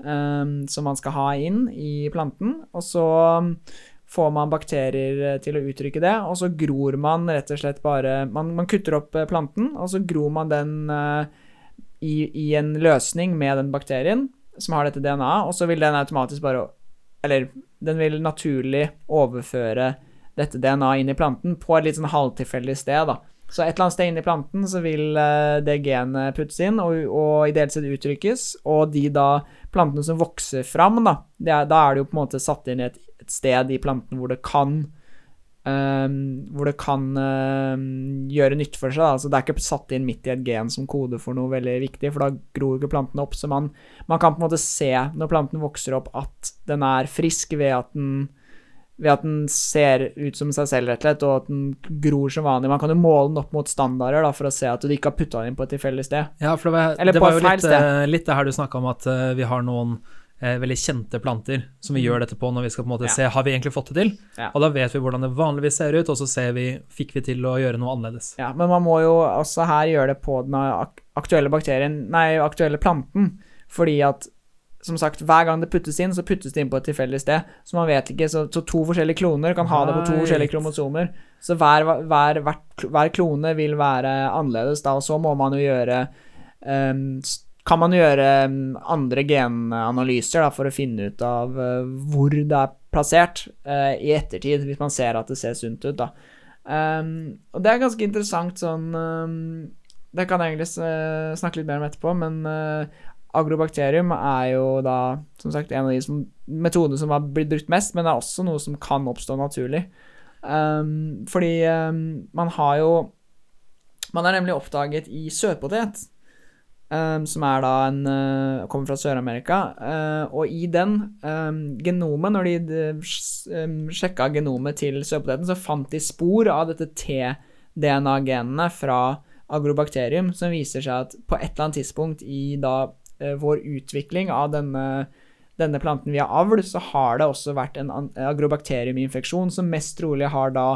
[SPEAKER 2] ehm, som man skal ha inn i planten, og så um, får man bakterier eh, til å uttrykke det, og så gror man rett og slett bare Man, man kutter opp eh, planten, og så gror man den uh, i, i en løsning med den bakterien som har dette DNA-et, og så vil den automatisk bare Eller den vil naturlig overføre dette DNA inn i planten på et litt sånn halvtilfeldig sted. da. Så et eller annet sted inn i planten så vil eh, det genet puttes inn og, og ideelt sett uttrykkes, og de da plantene som vokser fram, da, er, da er det jo på en måte satt inn i et, et sted i planten hvor det kan Um, hvor det kan um, gjøre nytte for seg. Altså, det er ikke satt inn midt i et gen som kode for noe veldig viktig, for da gror ikke plantene opp. Så man, man kan på en måte se når planten vokser opp, at den er frisk ved at den ved at den ser ut som seg selv, rett og slett, og at den gror som vanlig. Man kan jo måle den opp mot standarder da, for å se at du ikke har putta den inn på et tilfeldig sted.
[SPEAKER 1] Ja, for det var,
[SPEAKER 2] Eller
[SPEAKER 1] det var jo litt, eh, litt det her du snakka om, at eh, vi har noen eh, veldig kjente planter som vi gjør dette på når vi skal på en måte
[SPEAKER 2] Mm. Ja.
[SPEAKER 1] se har vi egentlig fått det til.
[SPEAKER 2] Ja.
[SPEAKER 1] Og da vet vi hvordan det vanligvis ser ut, og så ser vi fikk vi til å gjøre noe annerledes.
[SPEAKER 2] Ja, men man må jo også her gjøre det på den ak aktuelle bakterien, nei, aktuelle planten, fordi at som sagt, hver gang det puttes inn, så puttes det inn på et tilfeldig sted. Så man vet ikke, så, så to forskjellige kloner kan ha det på to
[SPEAKER 1] Right.
[SPEAKER 2] forskjellige kromosomer. Så hver, hver, hver, hver klone vil være annerledes, da, og så må man jo gjøre um, kan man gjøre ehm, andre genanalyser da, for å finne ut av uh, hvor det er plassert uh, i ettertid, hvis man ser at det ser sunt ut. Da. Um, og det er ganske interessant sånn um, Det kan jeg egentlig s- snakke litt mer om etterpå, men eh, agrobakterium er jo da som sagt en av de som, metodene som har blitt brukt mest, men det er også noe som kan oppstå naturlig. Um, fordi um, man har jo Man er nemlig oppdaget i søtpotet, um, som er da en uh, kommer fra Sør-Amerika. uh, og i den genomet, når de um, sjekka genomet til søtpoteten, så fant de spor av dette T-DNA-genene fra agrobakterium, som viser seg at på et eller annet tidspunkt i da eh, vår utvikling av denne, denne planten via avl, så har det også vært en an- agrobakteriuminfeksjon som mest trolig har da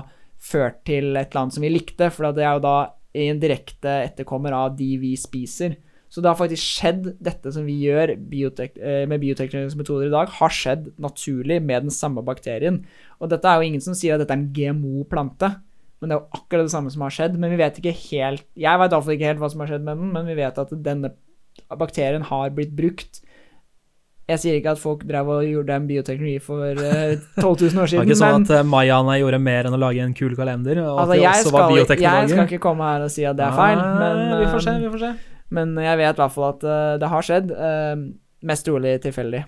[SPEAKER 2] ført til et eller annet som vi likte, for det er jo da en direkte etterkommer av de vi spiser. Så det har faktisk skjedd, dette som vi gjør biotek eh, med bioteknologiske metoder i dag, har skjedd naturlig med den samme bakterien. Og dette er jo ingen som sier at dette er en GMO-plante, men det er jo akkurat det samme som har skjedd. Men vi vet ikke helt Jeg vet iallfall ikke helt hva som har skjedd med den, men vi vet at denne bakterien har blitt brukt. Jeg sier ikke at folk drev og gjorde en bioteknologi for eh, 12 000 år siden.
[SPEAKER 1] Det var ikke sånn at eh, mayaene gjorde mer enn å lage en kul kalender, og
[SPEAKER 2] altså,
[SPEAKER 1] at de
[SPEAKER 2] også
[SPEAKER 1] også var
[SPEAKER 2] bioteknologer? jeg skal ikke komme her og si at det er feil, men,
[SPEAKER 1] vi får se,
[SPEAKER 2] eh,
[SPEAKER 1] vi får se.
[SPEAKER 2] men jeg vet i hvert fall at eh, det har skjedd. eh, mest trolig tilfeldig.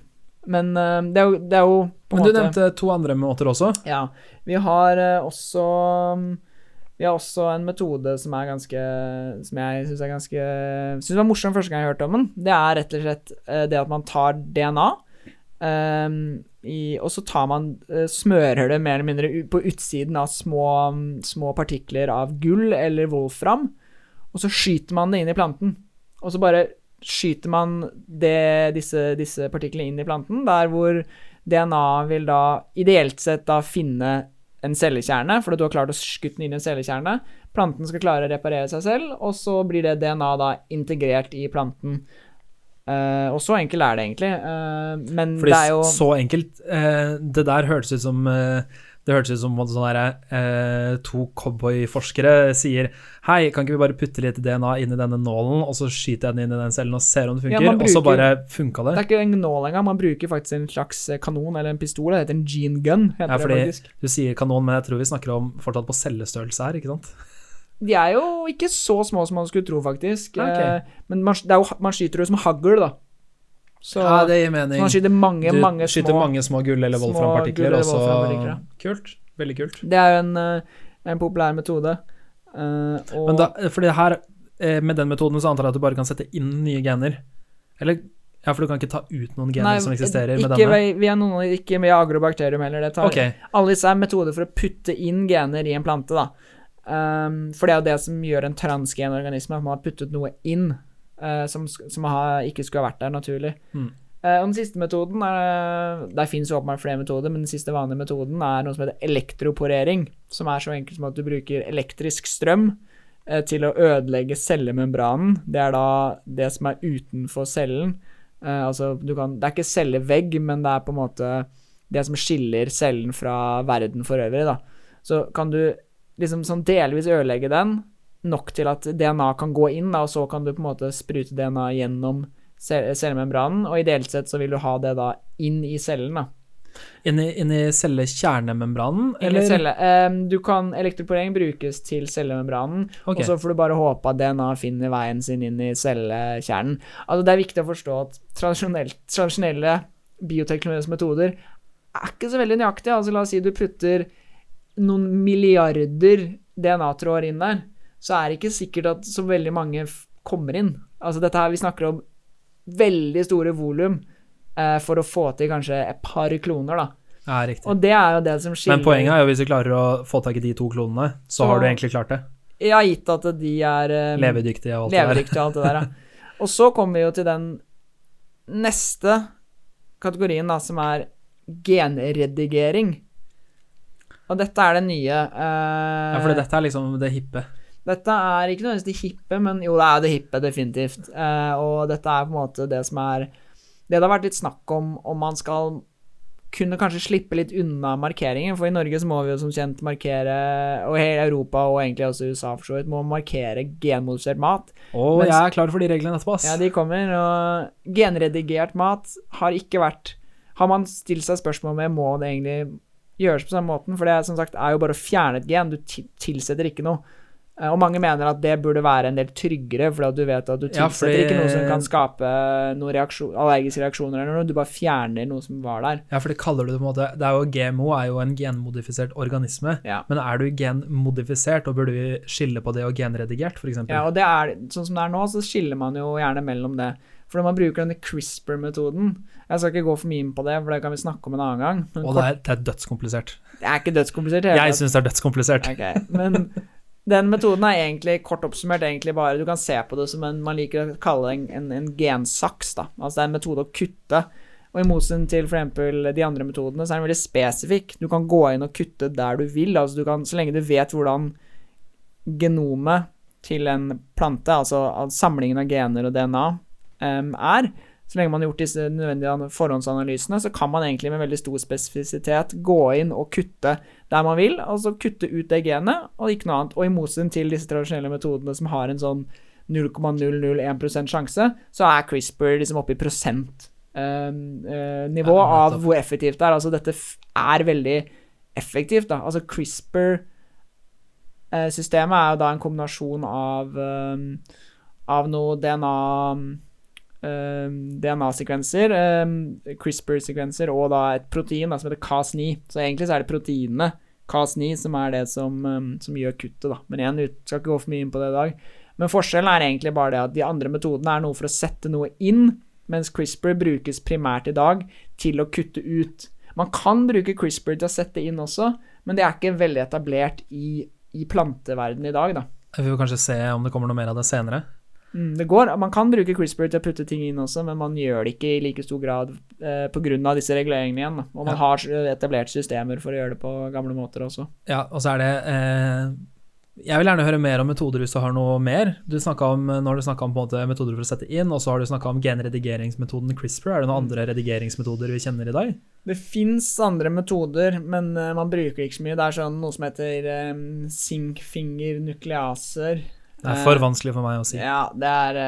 [SPEAKER 2] Men eh, det, er jo, det er jo
[SPEAKER 1] Men du
[SPEAKER 2] måte
[SPEAKER 1] nevnte to andre måter også.
[SPEAKER 2] Ja. Vi har eh, også Vi har også en metode som ganske Som jeg syns er ganske Synes var morsom første gang jeg hørte om den. Det er rett og slett eh, det at man tar DNA, um, i, og så tar man eh, smører det mer eller mindre på utsiden av små, små partikler av gull eller wolfram, og så skyter man det inn i planten. Og så bare skyter man det, disse, disse partiklene inn i planten, der hvor DNA vil da ideelt sett da finne en cellekjerne, fordi du har klart å skutte den inn i en cellekjerne. Planten skal klare å reparere seg selv, og så blir det DNA da integrert i planten. Uh, og så enkelt er det egentlig. uh, men
[SPEAKER 1] Fordi
[SPEAKER 2] det er jo
[SPEAKER 1] så enkelt Uh, Det der hørtes ut som Det hørtes ut som om sånn der, eh, to cowboyforskere sier Hei, kan ikke vi bare putte litt DNA inn i denne nålen, og så skyter jeg den inn i den cellen og ser om det
[SPEAKER 2] Ja, bruker,
[SPEAKER 1] Og så bare funka det.
[SPEAKER 2] Det er ikke en nål engang, man bruker faktisk en slags eh, kanon eller en pistol. Det heter en gene gun. heter
[SPEAKER 1] Ja, fordi du sier kanon, men jeg tror vi snakker om fortsatt på cellestørrelse her, ikke sant?
[SPEAKER 2] De er jo ikke så små som man skulle tro, faktisk.
[SPEAKER 1] Ok.
[SPEAKER 2] Eh, Men man, det er jo, man skyter jo som hagl, da. Så,
[SPEAKER 1] gir
[SPEAKER 2] så man skyter mange,
[SPEAKER 1] du
[SPEAKER 2] mange
[SPEAKER 1] skyter
[SPEAKER 2] små
[SPEAKER 1] mange små gull- eller
[SPEAKER 2] voldframpartikler.
[SPEAKER 1] volframpartikler,
[SPEAKER 2] gull- eller
[SPEAKER 1] og så
[SPEAKER 2] volframpartikler, ja.
[SPEAKER 1] Kult. Veldig kult.
[SPEAKER 2] Det er jo en, eh, en populær metode. Uh,
[SPEAKER 1] Men da, fordi her, eh, med den metoden så antar jeg at du bare kan sette inn nye gener. Eller Ja, for du kan ikke ta ut noen gener
[SPEAKER 2] Nei,
[SPEAKER 1] som eksisterer med
[SPEAKER 2] ikke
[SPEAKER 1] denne?
[SPEAKER 2] vi er noen, ikke med agrobakterium heller. Det tar,
[SPEAKER 1] okay.
[SPEAKER 2] Alle disse er metoder for å putte inn gener i en plante, da. Um, for det er jo det som gjør en transgen organisme, at man har puttet noe inn eh, som, som ha, ikke skulle ha vært der naturlig.
[SPEAKER 1] Mm.
[SPEAKER 2] Eh, og den siste metoden er Der fins åpenbart flere metoder, men den siste vanlige metoden er noe som heter elektroporering, som er så enkelt som at du bruker elektrisk strøm eh, til å ødelegge cellemembranen. Det er da det som er utenfor cellen. Eh, altså, du kan, det er ikke cellevegg, men det er på en måte det som skiller cellen fra verden for øvrig. Da. Så kan du liksom sånn delvis ødelegge den, nok til at DNA kan gå inn, da, og så kan du på en måte sprute DNA gjennom cellemembranen, og ideelt sett så vil du ha det da inn i cellen. da.
[SPEAKER 1] inn i, inn i cellekjernemembranen,
[SPEAKER 2] Eller
[SPEAKER 1] eller?
[SPEAKER 2] celle. Um, du kan, elektroporering brukes til cellemembranen,
[SPEAKER 1] okay.
[SPEAKER 2] og så får du bare håpe at DNA finner veien sin inn i cellekjernen. Altså, det er viktig å forstå at tradisjonelle bioteknologiske metoder er ikke så veldig nøyaktige. Altså, la oss si du putter noen milliarder DNA-tråder inn der, så er det ikke sikkert at så veldig mange kommer inn. Altså, dette her, vi snakker om veldig store volum eh, for å få til kanskje et par kloner, da.
[SPEAKER 1] Ja, riktig.
[SPEAKER 2] Og det er jo det som skiller
[SPEAKER 1] Men poenget er jo hvis du klarer å få tak i de to klonene, så,
[SPEAKER 2] Så-
[SPEAKER 1] har du egentlig klart det.
[SPEAKER 2] Ja, gitt at de er um,
[SPEAKER 1] Levedyktige og alt det der.
[SPEAKER 2] alt det der, ja. Og så kommer vi jo til den neste kategorien, da, som er genredigering. Og dette er det nye. Uh,
[SPEAKER 1] Ja, for dette er liksom det hippe.
[SPEAKER 2] Dette er ikke nødvendigvis det hippe, men jo, det er det hippe, definitivt. Eh, og dette er på en måte det som er Det det har vært litt snakk om, om man skal kunne kanskje slippe litt unna markeringen, for i Norge så må vi jo som kjent markere, og hele Europa og egentlig også USA for så vidt, må markere genmodifisert mat.
[SPEAKER 1] Og
[SPEAKER 2] oh,
[SPEAKER 1] jeg er klar for de reglene etterpå, ass.
[SPEAKER 2] Ja, de kommer, og genredigert mat har ikke vært Har man stilt seg spørsmål med må det egentlig gjøres på samme måten? For det som sagt er jo bare å fjerne et gen, du tilsetter ikke noe. Eh, Og mange mener at det burde være en del tryggere, for at du vet at du
[SPEAKER 1] Ja,
[SPEAKER 2] tilsetter
[SPEAKER 1] fordi-
[SPEAKER 2] ikke noe som kan skape noen reaksjon, allergiske reaksjoner eller noe, du bare fjerner noe som var der.
[SPEAKER 1] Ja, for det kaller du det på en måte Det er jo GMO er jo en genmodifisert organisme.
[SPEAKER 2] Ja.
[SPEAKER 1] Men er du genmodifisert, og burde vi skille på det og genredigert, f.eks.?
[SPEAKER 2] Ja, og det er, sånn som det er nå, så skiller man jo gjerne mellom det. For når man bruker denne CRISPR-metoden Jeg skal ikke gå for mye inn på det, for det kan vi snakke om en annen gang. Men
[SPEAKER 1] og det er, det er dødskomplisert.
[SPEAKER 2] det er ikke dødskomplisert.
[SPEAKER 1] Jeg syns det er dødskomplisert.
[SPEAKER 2] Okay, men den metoden er egentlig kort oppsummert egentlig bare Du kan se på det som en man liker å kalle en, en, en gensaks. da Altså det er en metode å kutte. Og i motsetning til f.eks. de andre metodene, så er den veldig spesifikk. Du kan gå inn og kutte der du vil. Altså du kan, Så lenge du vet hvordan genomet til en plante, altså samlingen av gener og DNA, um, er, så lenge man har gjort disse nødvendige forhåndsanalysene, så kan man egentlig med veldig stor spesifisitet gå inn og kutte der man vil, altså kutte ut det genet, og ikke noe annet. Og i motsetning til disse tradisjonelle metodene som har en sånn 0,001% sjanse, så er CRISPR liksom oppe i prosentnivå eh, eh, av hvor effektivt det er. Altså dette er veldig effektivt, da. Altså CRISPR eh, Systemet er jo da en kombinasjon av, um, av noe DNA DNA-sekvenser, eh, CRISPR-sekvenser, og da et protein da, som heter Cas9. Så egentlig så er det proteinene Cas9 som er det som, eh, som gjør kuttet, da. Men igjen, vi skal ikke gå for mye inn på det i dag. Men forskjellen er egentlig bare det at de andre metodene er noe for å sette noe inn, mens CRISPR brukes primært i dag til å kutte ut. Man kan bruke CRISPR til å sette inn også, men det er ikke veldig etablert i, i planteverdenen i dag, da.
[SPEAKER 1] Vi får kanskje se om det kommer noe mer av det senere.
[SPEAKER 2] Mm, det går. Man kan bruke CRISPR til å putte ting inn også, men man gjør det ikke i like stor grad eh, pga. disse reguleringene igjen. Da. Og man
[SPEAKER 1] Ja.
[SPEAKER 2] har etablert systemer for å gjøre det på gamle måter også.
[SPEAKER 1] Ja, og så er det eh, Jeg vil gjerne høre mer om metoder hvis du har noe mer. Du om, nå har du snakka om på en måte metoder for å sette inn, og så har du snakka om genredigeringsmetoden CRISPR. Er det noen andre redigeringsmetoder vi kjenner i dag?
[SPEAKER 2] Det fins andre metoder, men uh, man bruker ikke så mye. Det er sånn noe som heter um, zinkfinger-nukleaser.
[SPEAKER 1] Det er for vanskelig for meg å si.
[SPEAKER 2] Ja, det er,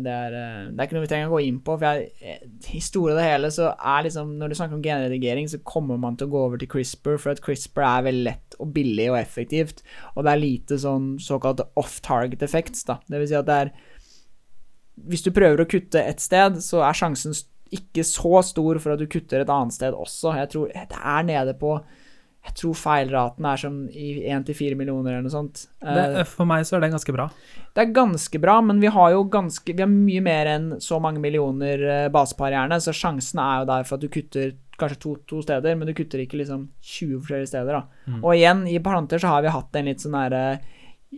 [SPEAKER 2] det er, det er ikke noe vi trenger å gå inn på. For jeg, i store det hele så er liksom Når du snakker om genredigering, så kommer man til å gå over til CRISPR, for at CRISPR er veldig lett og billig og effektivt. Og det er lite sånn såkalte off-target effects, da. Det vil si at det er Hvis du prøver å kutte et sted, så er sjansen ikke så stor for at du kutter et annet sted også. Jeg tror det er nede på jeg tror feilraten er som i 1-4 millioner eller noe sånt.
[SPEAKER 1] Det, eh, for meg så er det ganske bra.
[SPEAKER 2] Det er ganske bra, men vi har jo ganske Vi har mye mer enn så mange millioner basepar i hjernen, så sjansen er jo der for at du kutter kanskje to, to steder, men du kutter ikke liksom 20 forskjellige steder, da. Mm. Og igjen, i planter så har vi hatt en litt sånn derre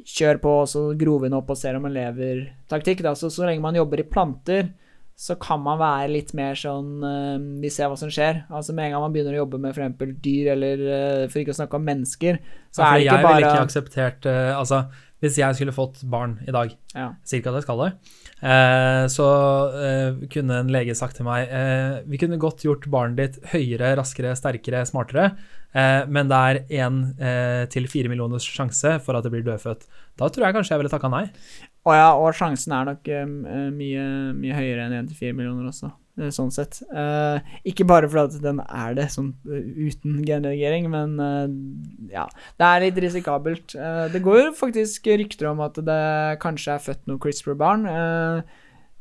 [SPEAKER 2] kjør på, og så vi den opp og ser om den lever-taktikk. Så, så lenge man jobber i planter, så kan man være litt mer sånn uh, Vi ser hva som skjer. Altså Med en gang man begynner å jobbe med f.eks. dyr, eller uh, for ikke å snakke om mennesker, så ja, er det ikke
[SPEAKER 1] bare
[SPEAKER 2] Jeg
[SPEAKER 1] ville ikke akseptert uh, Altså, hvis jeg skulle fått barn i dag, ja. det at skal det, så kunne en lege sagt til meg Vi kunne godt gjort barnet ditt høyere, raskere, sterkere, smartere, men det er én til fire millioners sjanse for at det blir dødfødt. Da tror jeg kanskje jeg ville takka nei.
[SPEAKER 2] Og ja, og sjansen er nok uh, mye, mye, høyere enn 1-4 millioner også, eh, sånn sett. Ikke bare fordi den er det, sånn uten genredigering, men ja. Det er litt risikabelt. det går faktisk rykter om at det kanskje er født noen CRISPR-barn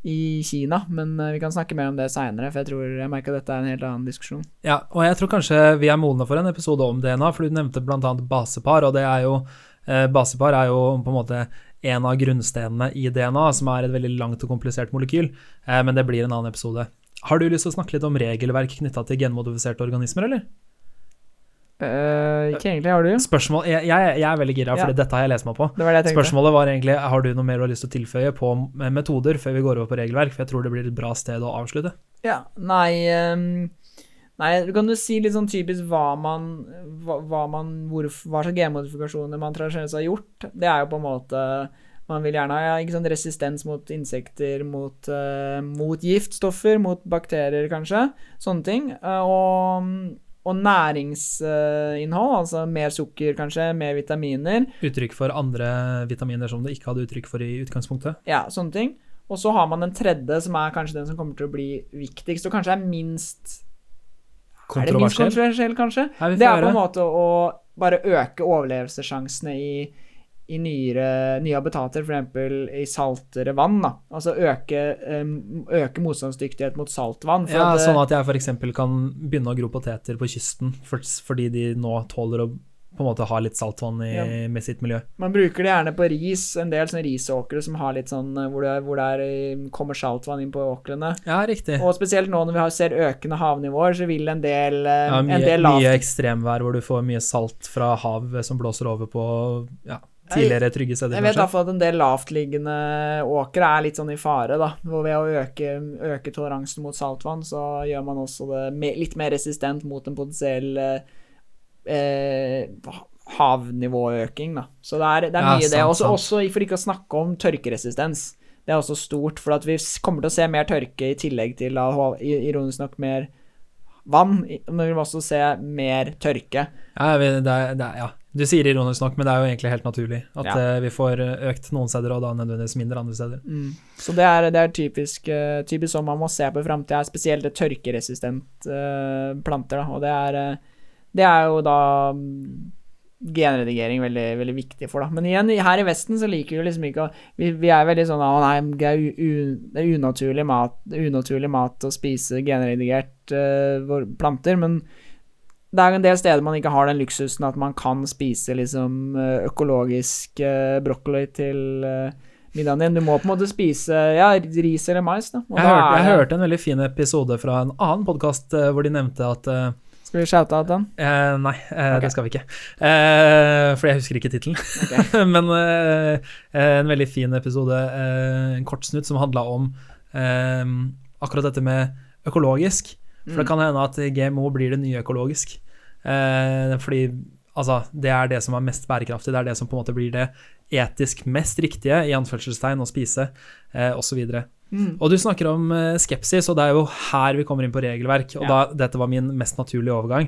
[SPEAKER 2] i Kina, men vi kan snakke mer om det seinere, for jeg tror jeg merker at dette er en helt annen diskusjon.
[SPEAKER 1] Ja, og jeg tror kanskje vi er modne for en episode om DNA, for du nevnte bl.a. basepar, og det er jo Basepar er jo på en måte en av grunnstenene i DNA, som er et veldig langt og komplisert molekyl. Eh, men det blir en annen episode. Har du lyst til å snakke litt om regelverk knytta til genmodifiserte organismer, eller?
[SPEAKER 2] Uh, ikke egentlig, har du?
[SPEAKER 1] Spørsmål, jeg, jeg, jeg er veldig gira, for ja. dette har jeg lest meg på.
[SPEAKER 2] Det
[SPEAKER 1] Spørsmålet var egentlig har du noe mer du har lyst til å tilføye på metoder før vi går over på regelverk, for jeg tror det blir et bra sted å avslutte.
[SPEAKER 2] Ja, nei um Nei, du kan jo si litt sånn typisk hva man, hva, hva man hvor, Hva slags genmodifikasjoner man tradisjonelt har gjort? Det er jo på en måte Man vil gjerne ha ja, sånn resistens mot insekter, mot, uh, mot, giftstoffer, mot bakterier, kanskje. Sånne ting. Uh, og, og næringsinnhold, altså mer sukker, kanskje, mer vitaminer.
[SPEAKER 1] Uttrykk for andre vitaminer som det ikke hadde uttrykk for i utgangspunktet.
[SPEAKER 2] Ja, sånne ting. Og så har man den tredje, som er kanskje den som kommer til å bli viktigst, og kanskje er minst er det minst kontroversiell, kanskje? Det er på en måte å bare øke overlevelsessjansene i, i nyere, nye habitater, f.eks. i saltere vann. Da. Altså øke, øke motstandsdyktighet mot saltvann.
[SPEAKER 1] ja, at, sånn at jeg f.eks. kan begynne å gro poteter på kysten fordi de nå tåler å på en måte har litt saltvann i, ja. med sitt miljø.
[SPEAKER 2] Man bruker det gjerne på ris, en del sånne risåkre som har litt sånn hvor det, hvor det er, eh, kommer saltvann inn på åkrene.
[SPEAKER 1] Ja, riktig.
[SPEAKER 2] Og spesielt nå når vi har, ser økende havnivåer, så vil en del eh,
[SPEAKER 1] ja, mye,
[SPEAKER 2] en del
[SPEAKER 1] lavt... Mye ekstremvær hvor du får mye salt fra hav som blåser over på ja, tidligere trygge steder.
[SPEAKER 2] Jeg vet iallfall at en del lavtliggende åkre er litt sånn i fare, da. Hvor ved å øke, øke toleransen mot saltvann, så gjør man også det litt mer resistent mot en potensiell eh, eh, havnivåøking, da. Så det er, det er mye ja, det. Også, også, for ikke å snakke om tørkeresistens. Det er også stort, for at vi kommer til å se mer tørke i tillegg til ironisk nok mer vann, men vi vil også se mer tørke.
[SPEAKER 1] Ja, det er, det er, ja. Du sier ironisk nok, men det er jo egentlig helt naturlig at ja. uh, vi får økt noen steder, og da nødvendigvis mindre andre steder.
[SPEAKER 2] Mm. Så det er, det er typisk, uh, typisk sånn man må se på i framtida, spesielt tørkeresistent planter. Da. Og det er det er jo da mm, genredigering veldig, veldig viktig for, da. Men igjen, her i Vesten så liker vi liksom ikke å vi, vi, er veldig sånn Å nei, det er, u, det er unaturlig, mat, unaturlig mat å spise genredigert uh, planter, men det er en del steder man ikke har den luksusen at man kan spise liksom eh, økologisk uh, brokkoli til uh, middagen din. Du må på en måte spise ja, ris eller mais. Da.
[SPEAKER 1] Jeg, hørte, jeg hørte en veldig fin episode fra en annen podkast hvor de nevnte at
[SPEAKER 2] skal vi shoute out den?
[SPEAKER 1] Eh, nei, eh, okay. det skal vi ikke. Eh, for jeg husker ikke tittelen. Okay. Men eh, en veldig fin episode, eh, en kort snutt, som handla om eh, akkurat dette med økologisk. For mm. det kan hende at GMO blir det nye økologisk. fordi Altså, det er det som er mest bærekraftig, det er det som på en måte blir det etisk mest riktige, i anførselstegn, å spise, eh, osv.
[SPEAKER 2] Mm.
[SPEAKER 1] Og du snakker om eh, skepsis, og det er jo her vi kommer inn på regelverk. Og
[SPEAKER 2] Ja.
[SPEAKER 1] da, dette var min mest naturlige overgang.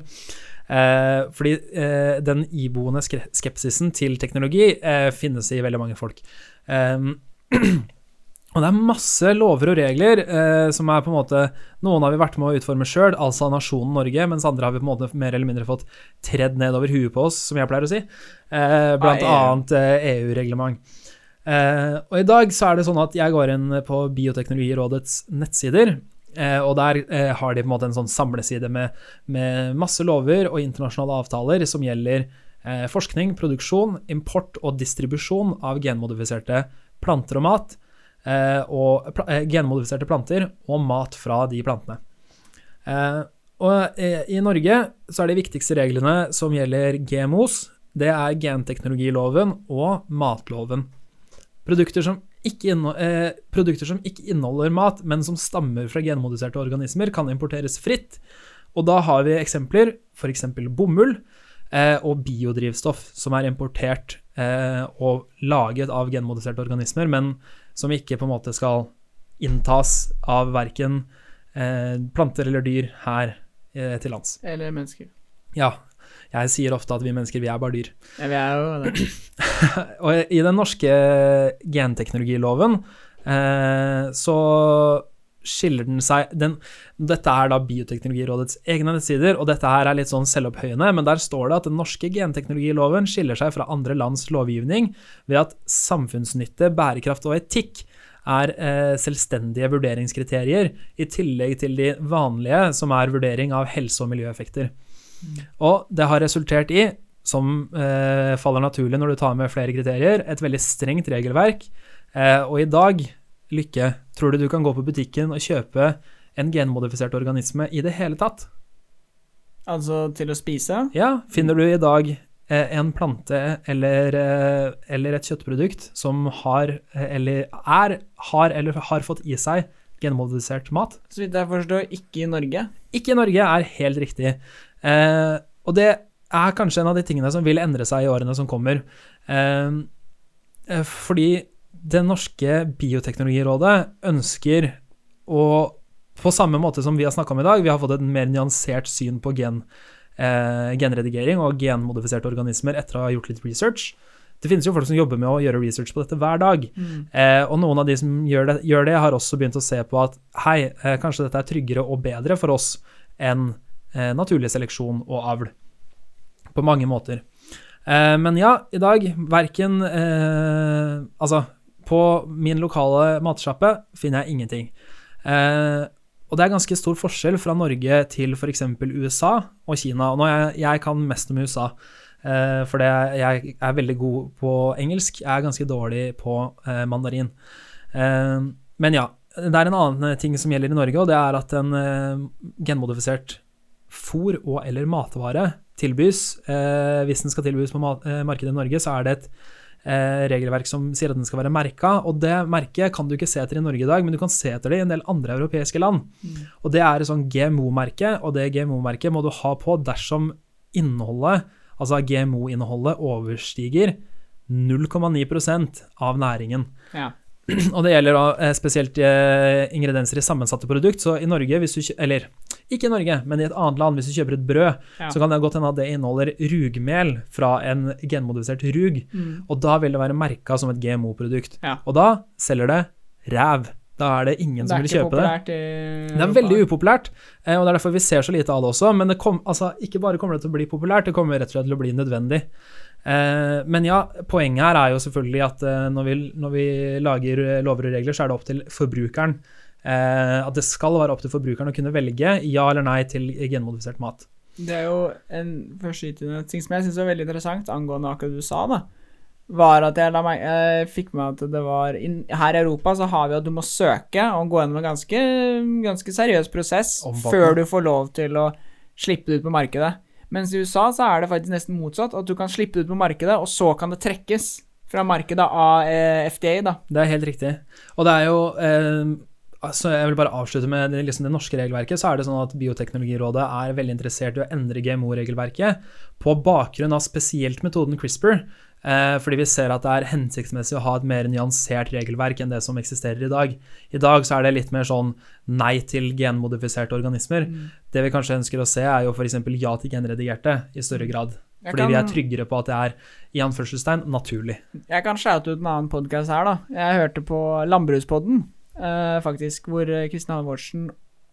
[SPEAKER 1] Eh, fordi eh, den iboende skepsisen til teknologi eh, finnes i veldig mange folk. Eh, og det er masse lover og regler eh, som er på en måte Noen har vi vært med å utforme sjøl, altså nasjonen Norge, mens andre har vi på en måte mer eller mindre fått tredd ned over huet på oss, som jeg pleier å si. Eh, blant
[SPEAKER 2] Ai.
[SPEAKER 1] annet eh, EU-reglement. Eh, og i dag så er det sånn at jeg går inn på Bioteknologirådets nettsider, eh, og der eh, har de på en måte en sånn samleside med, med masse lover og internasjonale avtaler som gjelder eh, forskning, produksjon, import og distribusjon av genmodifiserte planter og mat, og pla eh, genmodifiserte planter og mat fra de plantene. Eh, og eh, i Norge så er de viktigste reglene som gjelder GMOs, det er genteknologiloven og matloven. Produkter som, eh, produkter som ikke inneholder mat, men som stammer fra genmodifiserte organismer, kan importeres fritt. Og da har vi eksempler, f.eks. bomull eh, og biodrivstoff, som er importert eh, og laget av genmodifiserte organismer, men som ikke på en måte skal inntas av verken eh, planter eller dyr her eh, til lands.
[SPEAKER 2] Eller mennesker.
[SPEAKER 1] Ja, jeg sier ofte at vi mennesker, vi er bare dyr.
[SPEAKER 2] Ja, vi er jo det.
[SPEAKER 1] Og i den norske genteknologiloven eh, så skiller den seg den, Dette er da Bioteknologirådets egne nettsider, og dette her er litt sånn selvopphøyende, men der står det at den norske genteknologiloven skiller seg fra andre lands lovgivning ved at samfunnsnytte, bærekraft og etikk er eh, selvstendige vurderingskriterier, i tillegg til de vanlige, som er vurdering av helse- og miljøeffekter. Og det har resultert i, som eh, faller naturlig når du tar med flere kriterier, et veldig strengt regelverk. Eh, og i dag, Lykke, tror du du kan gå på butikken og kjøpe en genmodifisert organisme i det hele tatt?
[SPEAKER 2] Altså til å spise.
[SPEAKER 1] Ja, finner du i dag eh, en plante eller, eh, eller et kjøttprodukt som har eh, eller er, har eller har fått i seg genmodifisert mat?
[SPEAKER 2] Så vidt jeg forstår, ikke i Norge.
[SPEAKER 1] Ikke i Norge er helt riktig. Eh, og det er kanskje en av de tingene som vil endre seg i årene som kommer. Eh, eh, fordi det norske bioteknologirådet ønsker å På samme måte som vi har snakka om i dag, vi har fått et mer nyansert syn på gen, eh, genredigering og genmodifiserte organismer etter å ha gjort litt research. Det finnes jo folk som jobber med å gjøre research på dette hver dag. Eh, og noen av de som gjør det, gjør det, har også begynt å se på at hei, eh, kanskje dette er tryggere og bedre for oss enn eh, naturlig seleksjon og avl. På mange måter. Eh, men ja, i dag verken eh, Altså, på min lokale matsjappe finner jeg ingenting. Eh, og det er ganske stor forskjell fra Norge til f.eks. USA og Kina. Og nå jeg, jeg kan mest om USA, eh, for jeg er veldig god på engelsk. Jeg er ganske dårlig på eh, mandarin. Eh, men ja, det er en annen ting som gjelder i Norge, og det er at en eh, genmodifisert fôr og eller matvare tilbys. Eh, hvis den skal tilbys på eh, markedet i Norge, så er det et eh, regelverk som sier at den skal være merka, og det merket kan du ikke se etter i Norge i dag, men du kan se etter det i en del andre europeiske land. Og det er et sånn GMO-merke, og det GMO-merket må du ha på dersom innholdet, altså GMO-innholdet, overstiger 0,9% av næringen.
[SPEAKER 2] Ja.
[SPEAKER 1] Og det gjelder da eh, spesielt eh, ingredienser i sammensatte produkt. Så i Norge, hvis du eller ikke i Norge, men i et annet land, hvis du kjøper et brød,
[SPEAKER 2] Ja.
[SPEAKER 1] så kan det godt hende at det inneholder rugmel fra en genmodifisert rug.
[SPEAKER 2] Mm.
[SPEAKER 1] Og da vil det være merka som et GMO-produkt.
[SPEAKER 2] Ja.
[SPEAKER 1] Og da selger det ræv. Da er det ingen
[SPEAKER 2] Det
[SPEAKER 1] som vil kjøpe det. Det er veldig upopulært, eh, og det er derfor vi ser så lite av det også. Men det kom, altså, ikke bare kommer det til å bli populært, det kommer rett og slett til å bli nødvendig. Eh, Men ja, poenget her er jo selvfølgelig at eh, når vi, når vi lager lover og regler, så er det opp til forbrukeren. Eh, At det skal være opp til forbrukeren å kunne velge ja eller nei til genmodifisert mat.
[SPEAKER 2] Det er jo en førsteytende ting som jeg syns var veldig interessant angående akkurat du sa, da. Var at jeg, meg, jeg fikk med at det var in, Her i Europa så har vi at du må søke og gå gjennom en ganske, ganske seriøs prosess før du får lov til å slippe det ut på markedet. Mens i USA så er det faktisk nesten motsatt. At du kan slippe det ut på markedet, og så kan det trekkes fra markedet av eh, FDA, da.
[SPEAKER 1] Det er helt riktig. Og det er jo eh, altså Jeg vil bare avslutte med det, liksom det norske regelverket. så er det sånn at Bioteknologirådet er veldig interessert i å endre GMO-regelverket på bakgrunn av spesielt metoden CRISPR. Eh, fordi vi ser at det er hensiktsmessig å ha et mer nyansert regelverk enn det som eksisterer i dag. I dag så er det litt mer sånn nei til genmodifiserte organismer.
[SPEAKER 2] Mm.
[SPEAKER 1] Det vi kanskje ønsker å se, er jo f.eks. ja til genredigerte i større grad.
[SPEAKER 2] Jeg
[SPEAKER 1] Fordi vi er tryggere på at det er i anførselstegn naturlig.
[SPEAKER 2] Jeg kan shoute ut en annen podkast her, da. Jeg hørte på Landbrukspodden, faktisk, hvor Kristin Halvorsen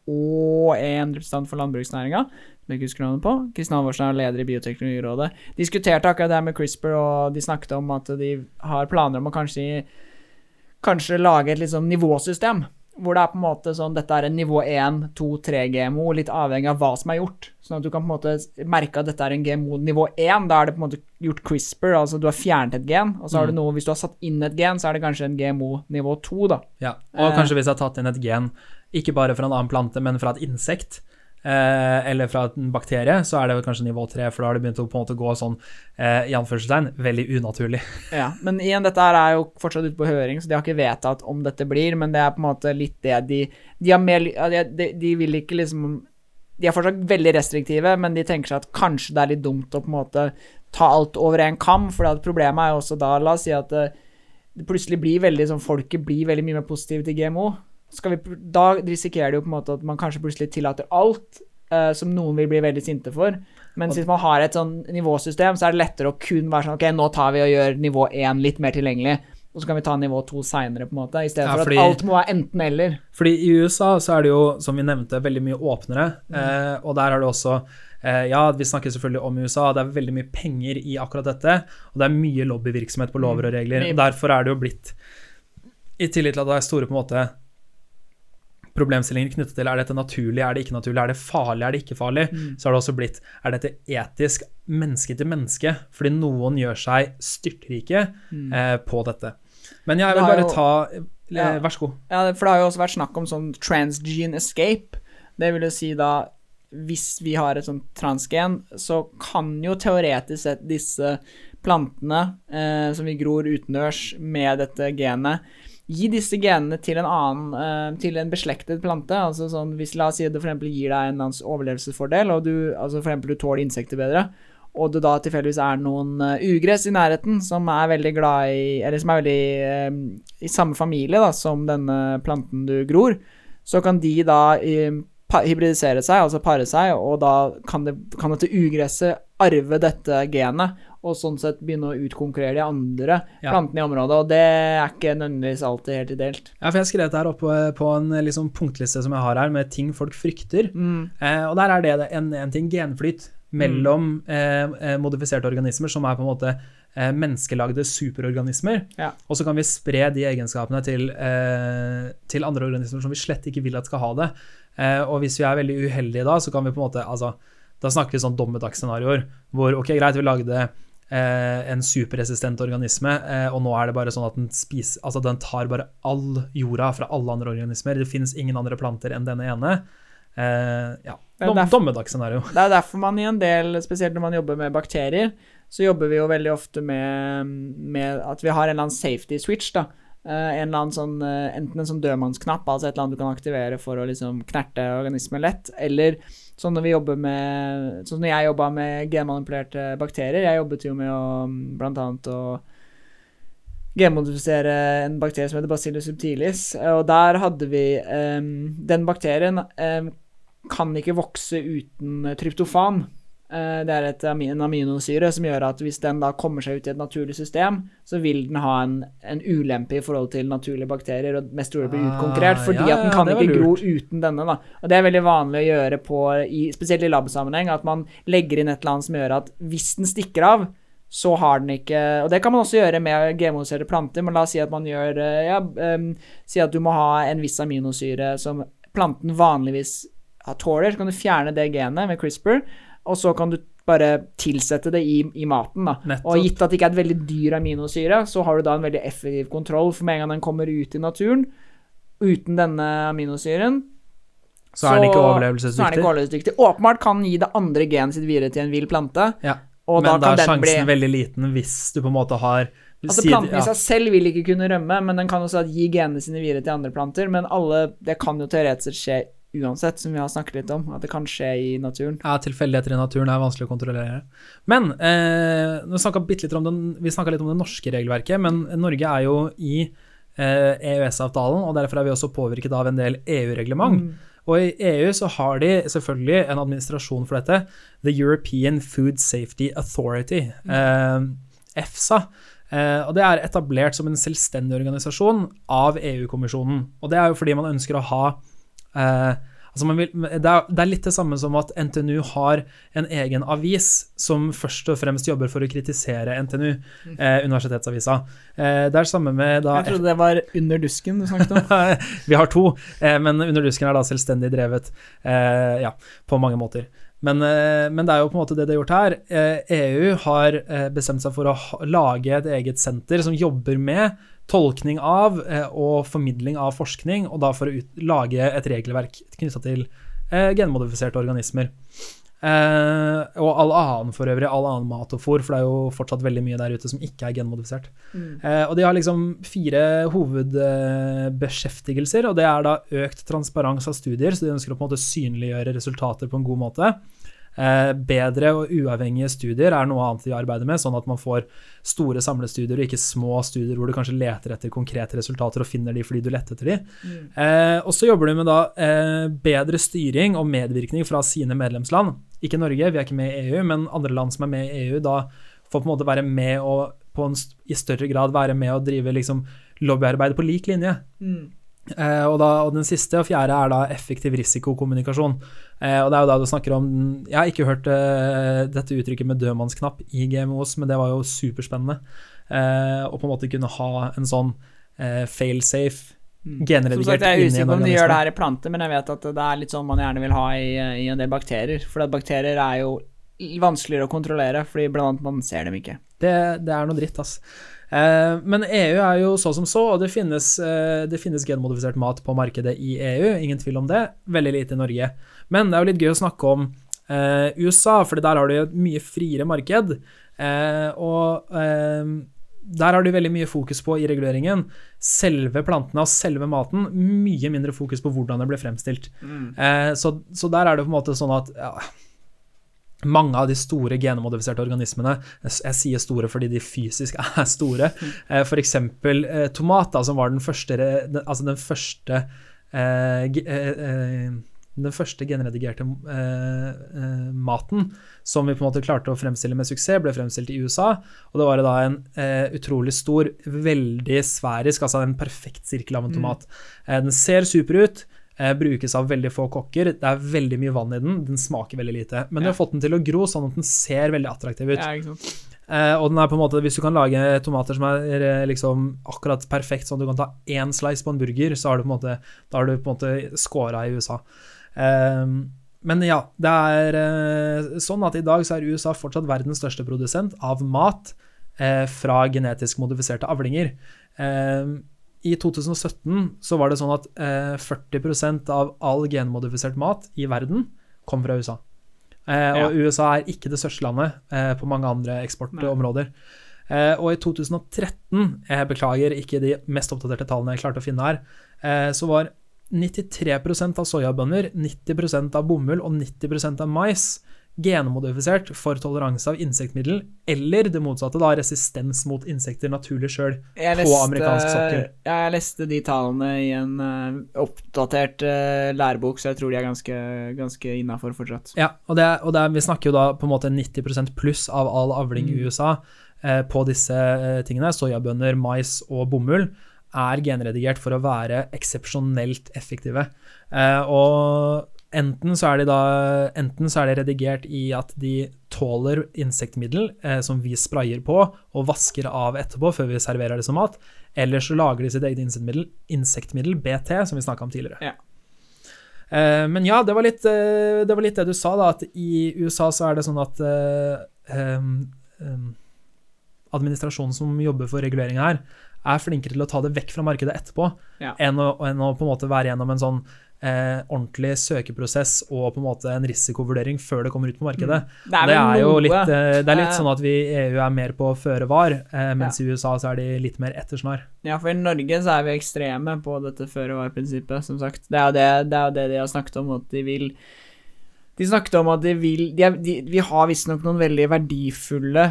[SPEAKER 2] og en representant for landbruksnæringa, som jeg ikke husker navnet på, Kristin Halvorsen er leder i Bioteknologirådet, diskuterte akkurat det her med CRISPR, og de snakket om at de har planer om å kanskje, kanskje lage et liksom nivåsystem. Hvor det er på en måte sånn dette er en nivå 1, 2, 3 GMO, litt avhengig av hva som er gjort. Sånn at du kan på en måte merke at dette er en GMO nivå 1. Da er det på en måte gjort CRISPR, altså du har fjernet et gen. Og så har du noe, hvis du har satt inn et gen, så er det kanskje en GMO nivå 2, da.
[SPEAKER 1] Ja, og
[SPEAKER 2] Eh.
[SPEAKER 1] kanskje hvis jeg har tatt inn et gen, ikke bare fra en annen plante, men fra et insekt, eh, eller fra en bakterie, så er det kanskje nivå 3, for da har det begynt å på en måte gå sånn, eh, i anførselstegn, veldig unaturlig.
[SPEAKER 2] Ja, men igjen, dette er jo fortsatt ute på høring, så de har ikke vedtatt om dette blir, men det er på en måte litt det de De, har mer, de, de, vil ikke liksom De er fortsatt veldig restriktive, men de tenker seg at kanskje det er litt dumt å på en måte ta alt over en kam, for problemet er jo også da La oss si at det, det plutselig blir veldig sånn Folket blir veldig mye mer positive til GMO. Skal vi, da risikerer det jo på en måte at man kanskje plutselig tillater alt uh, som noen vil bli veldig sinte for. Men hvis man har et sånn nivåsystem, så er det lettere å kun være sånn Ok, nå tar vi og gjør nivå 1 litt mer tilgjengelig, og så kan vi ta nivå 2 seinere, på en måte. I stedet
[SPEAKER 1] Ja,
[SPEAKER 2] for at alt må være enten-eller.
[SPEAKER 1] Fordi i USA så er det jo, som vi nevnte, veldig mye åpnere, eh, og der er det også eh, Ja, vi snakker selvfølgelig om USA, det er veldig mye penger i akkurat dette, og det er mye lobbyvirksomhet på lover og regler.
[SPEAKER 2] Mm.
[SPEAKER 1] og Derfor er det jo blitt, i tillegg til at det er store på en måte problemstillinger knyttet til er dette naturlig, er det ikke naturlig, er det farlig, er det ikke farlig, så har det også blitt er dette etisk menneske til menneske, fordi noen gjør seg styrtrike eh, på dette. Men jeg vil bare
[SPEAKER 2] jo-
[SPEAKER 1] ta eh,
[SPEAKER 2] Ja.
[SPEAKER 1] Vær så god.
[SPEAKER 2] Ja, for det har jo også vært snakk om sånn transgene escape. Det vil jo si da Hvis vi har et sånt transgen, så kan jo teoretisk sett disse plantene eh, som vi gror utendørs med dette genet, gi disse genene til en annen eh, Til en beslektet plante. Altså sånn hvis La oss si det for gir deg en overlevelsesfordel, og du altså for du tåler insekter bedre, og det da tilfeldigvis er noen eh, ugress i nærheten som er veldig glad i Eller som er veldig eh, i samme familie da, som denne planten du gror, så kan de da hybridisere seg, altså pare seg, og da kan, det, kan dette ugresset arve dette genet, og sånn sett begynne å utkonkurrere de andre
[SPEAKER 1] Ja.
[SPEAKER 2] plantene i området, og det er ikke nødvendigvis alltid helt ideelt.
[SPEAKER 1] Ja, for jeg skrev dette her oppe på en liksom, punktliste som jeg har her, med ting folk frykter.
[SPEAKER 2] Mm.
[SPEAKER 1] Eh, og der er det en, en ting genflyt mellom mm. eh, modifiserte organismer, som er på en måte eh, menneskelagde superorganismer.
[SPEAKER 2] Ja.
[SPEAKER 1] Og så kan vi spre de egenskapene til, eh, til andre organismer som vi slett ikke vil at skal ha det. Eh, og hvis vi er veldig uheldige da, så kan vi på en måte altså, Da snakker vi sånn dommedagsscenarioer hvor ok, greit, vi lagde eh, en superresistent organisme, eh, og nå er det bare sånn at den spiser Altså, den tar bare all jorda fra alle andre organismer. Det finnes ingen andre planter enn denne ene. Eh, ja. Dom, dommedagsscenario.
[SPEAKER 2] Det er derfor man i en del, spesielt når man jobber med bakterier, så jobber vi jo veldig ofte med, med at vi har en eller annen safety switch, da. Eh, en eller annen sånn, eh, enten en sånn dødmannsknapp, altså et eller annet du kan aktivere for å liksom knerte organismen lett, eller sånn når med Sånn når jeg jobba med genmanipulerte bakterier, jeg jobbet jo med å bl.a. å genmodifisere en bakterie som heter Bacillus subtilis, og der hadde vi um, Den bakterien um, kan ikke vokse uten tryptofan. Eh, Det er et, en aminosyre som gjør at hvis den da kommer seg ut i et naturlig system, så vil den ha en, en ulempe i forhold til naturlige bakterier, og mest trolig bli
[SPEAKER 1] Ah,
[SPEAKER 2] utkonkurrert, fordi
[SPEAKER 1] ja,
[SPEAKER 2] at den kan ikke gro uten denne. da. Og Det er veldig vanlig å gjøre på, i, spesielt i labsammenheng, at man legger inn et eller annet som gjør at hvis den stikker av, så har den ikke Og det kan man også gjøre med genmodifiserte planter, men la oss si at man gjør eh, Ja, um, si at du må ha en viss aminosyre som planten vanligvis har tåler, så kan du fjerne det genet med CRISPR, og så kan du bare tilsette det i, i maten. da.
[SPEAKER 1] Nettopp.
[SPEAKER 2] Og gitt at det ikke er et veldig dyr aminosyre, så har du da en veldig effektiv kontroll, for med en gang den kommer ut i naturen uten denne aminosyren,
[SPEAKER 1] Så er den ikke
[SPEAKER 2] så er den
[SPEAKER 1] overlevelsesdyktig.
[SPEAKER 2] ikke overlevelsesdyktig. Åpenbart kan gi det andre genet sitt videre til en vill plante,
[SPEAKER 1] Ja. Men
[SPEAKER 2] da
[SPEAKER 1] da
[SPEAKER 2] kan
[SPEAKER 1] er
[SPEAKER 2] den bli
[SPEAKER 1] sjansen veldig liten hvis du på en måte har
[SPEAKER 2] Altså Planten i seg selv vil ikke kunne rømme, men den kan også gi genene sine videre til andre planter. Men alle, det kan jo teoretisk skje uansett, som vi har snakket litt om. At det kan skje i naturen.
[SPEAKER 1] Ja, tilfeldigheter i naturen er vanskelig å kontrollere. Men eh, vi snakka litt om det norske regelverket, men Norge er jo i eh, EØS-avtalen, og derfor er vi også påvirket av en del EU-reglement.
[SPEAKER 2] Mm.
[SPEAKER 1] Og i EU så har de selvfølgelig en administrasjon for dette, The European Food Safety Authority, eh, EFSA. Uh, og det er etablert som en selvstendig organisasjon av EU-kommisjonen. Og det er jo fordi man ønsker å ha eh, altså man vil, det, er, det er litt det samme som at NTNU har en egen avis som først og fremst jobber for å kritisere NTNU, eh, universitetsavisa. Eh, det er samme med da
[SPEAKER 2] Jeg trodde det var under dusken du snakket om.
[SPEAKER 1] vi har to, eh, men Underdusken er da selvstendig drevet, eh, ja, på mange måter. Men, eh, men det er jo på en måte det de har gjort her. EU har eh, bestemt seg for å lage et eget senter som jobber med tolkning av eh, og formidling av forskning, og da for å ut, lage et regelverk knytta til eh, genmodifiserte organismer. Eh, og all annen for øvrig, all annen mat og fôr, for det er jo fortsatt veldig mye der ute som ikke er genmodifisert. Eh, og de har liksom fire hovedbeskjeftigelser, og det er da økt transparens av studier, så de ønsker å på en måte synliggjøre resultater på en god måte. Eh, bedre og uavhengige studier er noe annet de arbeider med, sånn at man får store samlestudier og ikke små studier hvor du kanskje leter etter konkrete resultater og finner de fordi du lette etter de. Eh, og så jobber du med da eh, bedre styring og medvirkning fra sine medlemsland. Ikke Norge, vi er ikke med i EU, men andre land som er med i EU, da får på en måte være med og på en, i større grad være med og drive liksom lobbyarbeid på lik linje.
[SPEAKER 2] Mm.
[SPEAKER 1] Eh, og, da, og den siste og fjerde er da effektiv risikokommunikasjon. Eh, og det er jo da du snakker om Jeg har ikke hørt eh, dette uttrykket med dødmannsknapp i GMOs, men det var jo superspennende. Eh, å på en måte kunne ha en sånn eh, fail-safe
[SPEAKER 2] Mm. Som
[SPEAKER 1] genredigert
[SPEAKER 2] sagt, jeg er usikker på om de gjør det her i planter, men jeg vet at det er litt sånn man gjerne vil ha i, i en del bakterier. For bakterier er jo vanskeligere å kontrollere, fordi blant annet man ser dem ikke.
[SPEAKER 1] Det, det er noe dritt, ass. Eh, men EU er jo så som så, og det finnes, eh, det finnes genmodifisert mat på markedet i EU, ingen tvil om det. Veldig lite i Norge. Men det er jo litt gøy å snakke om eh, USA, for der har de et mye friere marked. Eh, og eh, der har de veldig mye fokus på i reguleringen selve plantene og selve maten. Mye mindre fokus på hvordan det ble fremstilt. Mm. så, så der er det på en måte sånn at ja, mange av de store genmodifiserte organismene Jeg sier store fordi de fysisk er store. F.eks. for eksempel eh, tomat, som var den første, altså den første eh, eh, eh, den første genredigerte eh, eh, maten som vi på en måte klarte å fremstille med suksess, ble fremstilt i USA. Og det var da en eh, utrolig stor, veldig sfærisk, altså en perfekt sirkel av en tomat. Eh, den ser super ut, eh, brukes av veldig få kokker. Det er veldig mye vann i den, den smaker veldig lite. Men du har fått den til å gro sånn at den ser veldig attraktiv ut.
[SPEAKER 2] Ja?
[SPEAKER 1] Eh, og den er på en måte, hvis du kan lage tomater som er eh, liksom akkurat perfekt, sånn at du kan ta én slice på en burger, så har du på en måte, da har du på en måte scora i USA. Eh, men ja, det er eh, sånn at i dag så er USA fortsatt verdens største produsent av mat eh, fra genetisk modifiserte avlinger. Eh, I 2017 så var det sånn at eh, 40% av all genmodifisert mat i verden kom fra USA. Eh, og USA er ikke det største landet eh, på mange andre eksportområder. Eh, og i 2013, jeg beklager ikke de mest oppdaterte tallene jeg klarte å finne her, eh, så var 93% av soyabønner, 90% av bomull og 90% av mais genmodifisert for toleranse av insektmiddel, eller det motsatte, da, resistens mot insekter naturlig sjøl. På amerikansk sokkel.
[SPEAKER 2] Jeg leste de tallene i en eh, oppdatert eh, lærebok, så jeg tror de er ganske, ganske innafor fortsatt.
[SPEAKER 1] Ja, og, det, og det, vi snakker jo da på en måte 90% pluss av all avling i USA eh, på disse eh, tingene. Soyabønner, mais og bomull er genredigert for å være eksepsjonelt effektive. Eh, og enten så er de da Enten så er det redigert i at de tåler insektmiddel eh, som vi sprayer på og vasker av etterpå før vi serverer det som mat, eller så lager de sitt eget insektmiddel, insektmiddel BT, som vi snakka om tidligere.
[SPEAKER 2] Ja.
[SPEAKER 1] Eh, men ja, det var, litt, eh, det var litt det du sa, da, at i USA så er det sånn at eh, em, em, administrasjonen som jobber for reguleringa her, er flinkere til å ta det vekk fra markedet etterpå,
[SPEAKER 2] Ja.
[SPEAKER 1] enn, å, enn å på en måte være gjennom en sånn eh, ordentlig søkeprosess og på en måte en risikovurdering før det kommer ut på markedet.
[SPEAKER 2] Mm. Det er
[SPEAKER 1] Det er jo litt, eh, det er litt
[SPEAKER 2] eh,
[SPEAKER 1] sånn at vi i EU er mer på føre var, eh, mens i USA så er de litt mer ettersnar.
[SPEAKER 2] Ja, for i Norge så er vi ekstreme på dette føre-var-prinsippet, som sagt. Det er, jo det, det er jo det de har snakket om, at de vil De snakket om at de vil de de, Vi har visstnok noen veldig verdifulle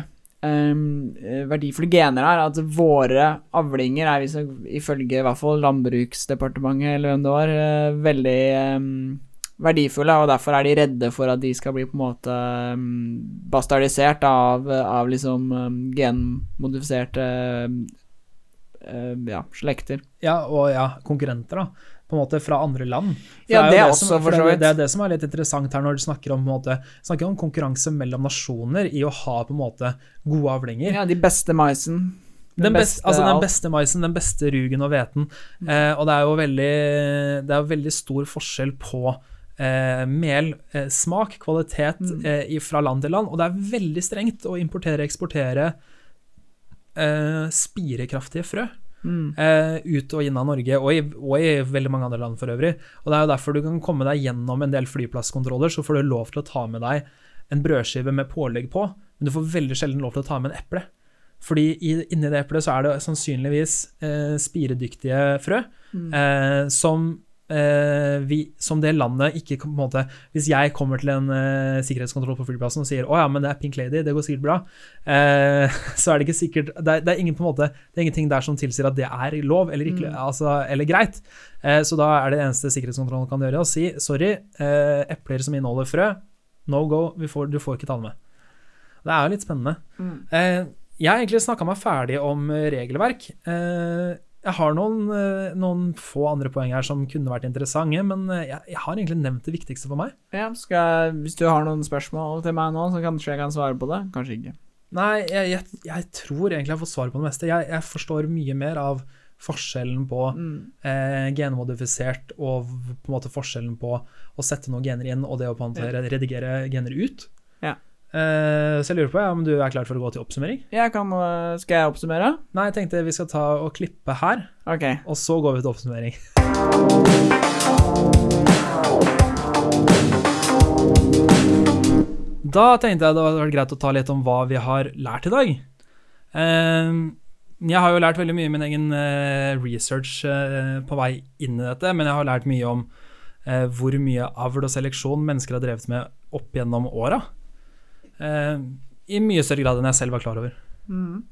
[SPEAKER 2] ehm, eh, verdifulle gener her. At våre avlinger er, jeg- ifølge i hvert fall Landbruksdepartementet eller hvem det var, uh, veldig um, verdifulle, og derfor er de redde for at de skal bli på en måte um, bastardisert av, av liksom um, genmodifiserte uh, ja, slekter.
[SPEAKER 1] Ja, og ja, konkurrenter, da. På en måte fra andre land. For
[SPEAKER 2] Ja,
[SPEAKER 1] er
[SPEAKER 2] det er
[SPEAKER 1] som-
[SPEAKER 2] for
[SPEAKER 1] det er som er litt interessant her, når du snakker om, måte, snakker om konkurranse mellom nasjoner i å ha på en måte gode avlinger.
[SPEAKER 2] Ja, de beste maisen.
[SPEAKER 1] Den, best, altså den beste maisen, den beste rugen og hveten. Eh, og det er jo veldig, det er veldig stor forskjell på eh, mel, eh, smak, kvalitet
[SPEAKER 2] Mm.
[SPEAKER 1] eh, fra land til land. Og det er veldig strengt å importere og eksportere eh, spirekraftige frø.
[SPEAKER 2] Mm.
[SPEAKER 1] eh, ut og inn av Norge, og i, og i veldig mange andre land for øvrig. Og Det er jo derfor du kan komme deg gjennom en del flyplasskontroller, så får du lov til å ta med deg en brødskive med pålegg på, men du får veldig sjelden lov til å ta med en eple. Fordi i, inni det eplet så er det sannsynligvis eh, spiredyktige frø,
[SPEAKER 2] Mm.
[SPEAKER 1] eh, som, vi, som det landet ikke på en måte Hvis jeg kommer til en eh, sikkerhetskontroll på flyplassen og sier 'Å ja, men det er Pink Lady, det går sikkert bra', eh, så er det ikke sikkert det er, det, er ingen, på en måte, det er ingenting der som tilsier at det er lov eller, ikke,
[SPEAKER 2] Mm.
[SPEAKER 1] altså, eller greit. Eh, så da er det eneste sikkerhetskontrollen kan gjøre, å si 'sorry, eh, epler som inneholder frø, no go, får, du får ikke ta det med'. Det er jo litt spennende.
[SPEAKER 2] Mm.
[SPEAKER 1] Eh, jeg har egentlig snakka meg ferdig om eh, regelverk. Eh, jeg har noen, eh, noen få andre poeng her som kunne vært interessante, men eh, jeg, jeg har egentlig nevnt det viktigste for meg.
[SPEAKER 2] Ja, jeg, hvis du har noen spørsmål til meg nå, så kanskje jeg kan svare på det. Kanskje ikke.
[SPEAKER 1] Nei, jeg, jeg, tror egentlig jeg har fått svar på det meste. Jeg, forstår mye mer av forskjellen på
[SPEAKER 2] Mm.
[SPEAKER 1] eh, genmodifisert og på en måte forskjellen på å sette noen gener inn og det å på en måte redigere gener ut.
[SPEAKER 2] Ja.
[SPEAKER 1] Eh, så jeg lurer på om du er klar for å gå til oppsummering?
[SPEAKER 2] Jeg kan, øh, skal jeg oppsummere?
[SPEAKER 1] Nei, jeg tenkte vi skal ta og klippe her,
[SPEAKER 2] Ok.
[SPEAKER 1] og så går vi til oppsummering. Da tenkte jeg det hadde vært greit å ta litt om hva vi har lært i dag. Eh, Jeg har jo lært veldig mye i min egen eh, research eh, på vei inn i dette, men jeg har lært mye om eh, hvor mye avl og seleksjon mennesker har drevet med opp gjennom åra. Eh, I mye større grad enn jeg selv var klar over.
[SPEAKER 2] Mm.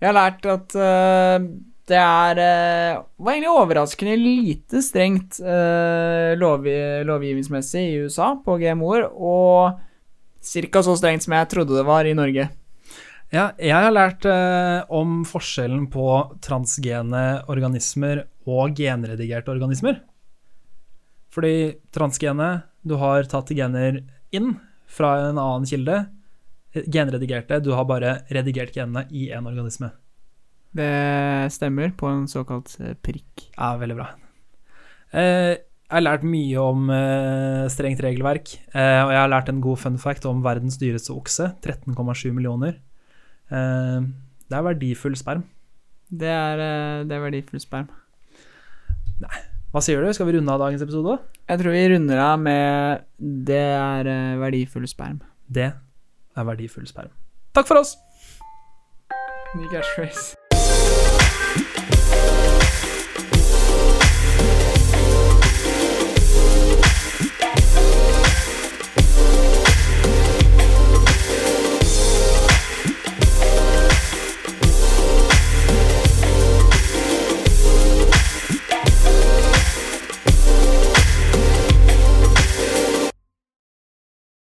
[SPEAKER 2] Jeg har lært at uh, det er uh, var egentlig overraskende lite strengt uh, lov, lovgivningsmessig i USA på GMO-er, og ca. så strengt som jeg trodde det var i Norge.
[SPEAKER 1] Ja, jeg har lært uh, om forskjellen på transgene organismer og genredigerte organismer. Fordi transgene, du har tatt gener inn fra en annen kilde. Genredigerte, du har bare redigert genene i en organisme.
[SPEAKER 2] Det stemmer på en såkalt øh, prikk.
[SPEAKER 1] Ja, veldig bra. Eh, jeg har lært mye om eh, strengt regelverk, eh, og jeg har lært en god fun fact om verdens dyreste okse, 13,7 millioner. Eh, det er verdifull sperm.
[SPEAKER 2] Det er, det er verdifull sperm. Nei.
[SPEAKER 1] Hva sier du? Skal vi runde av dagens episode?
[SPEAKER 2] Jeg tror vi runder av med 'det er verdifull sperm'.
[SPEAKER 1] Det er verdifull sperm. Takk for oss!
[SPEAKER 2] Ny catchphrase.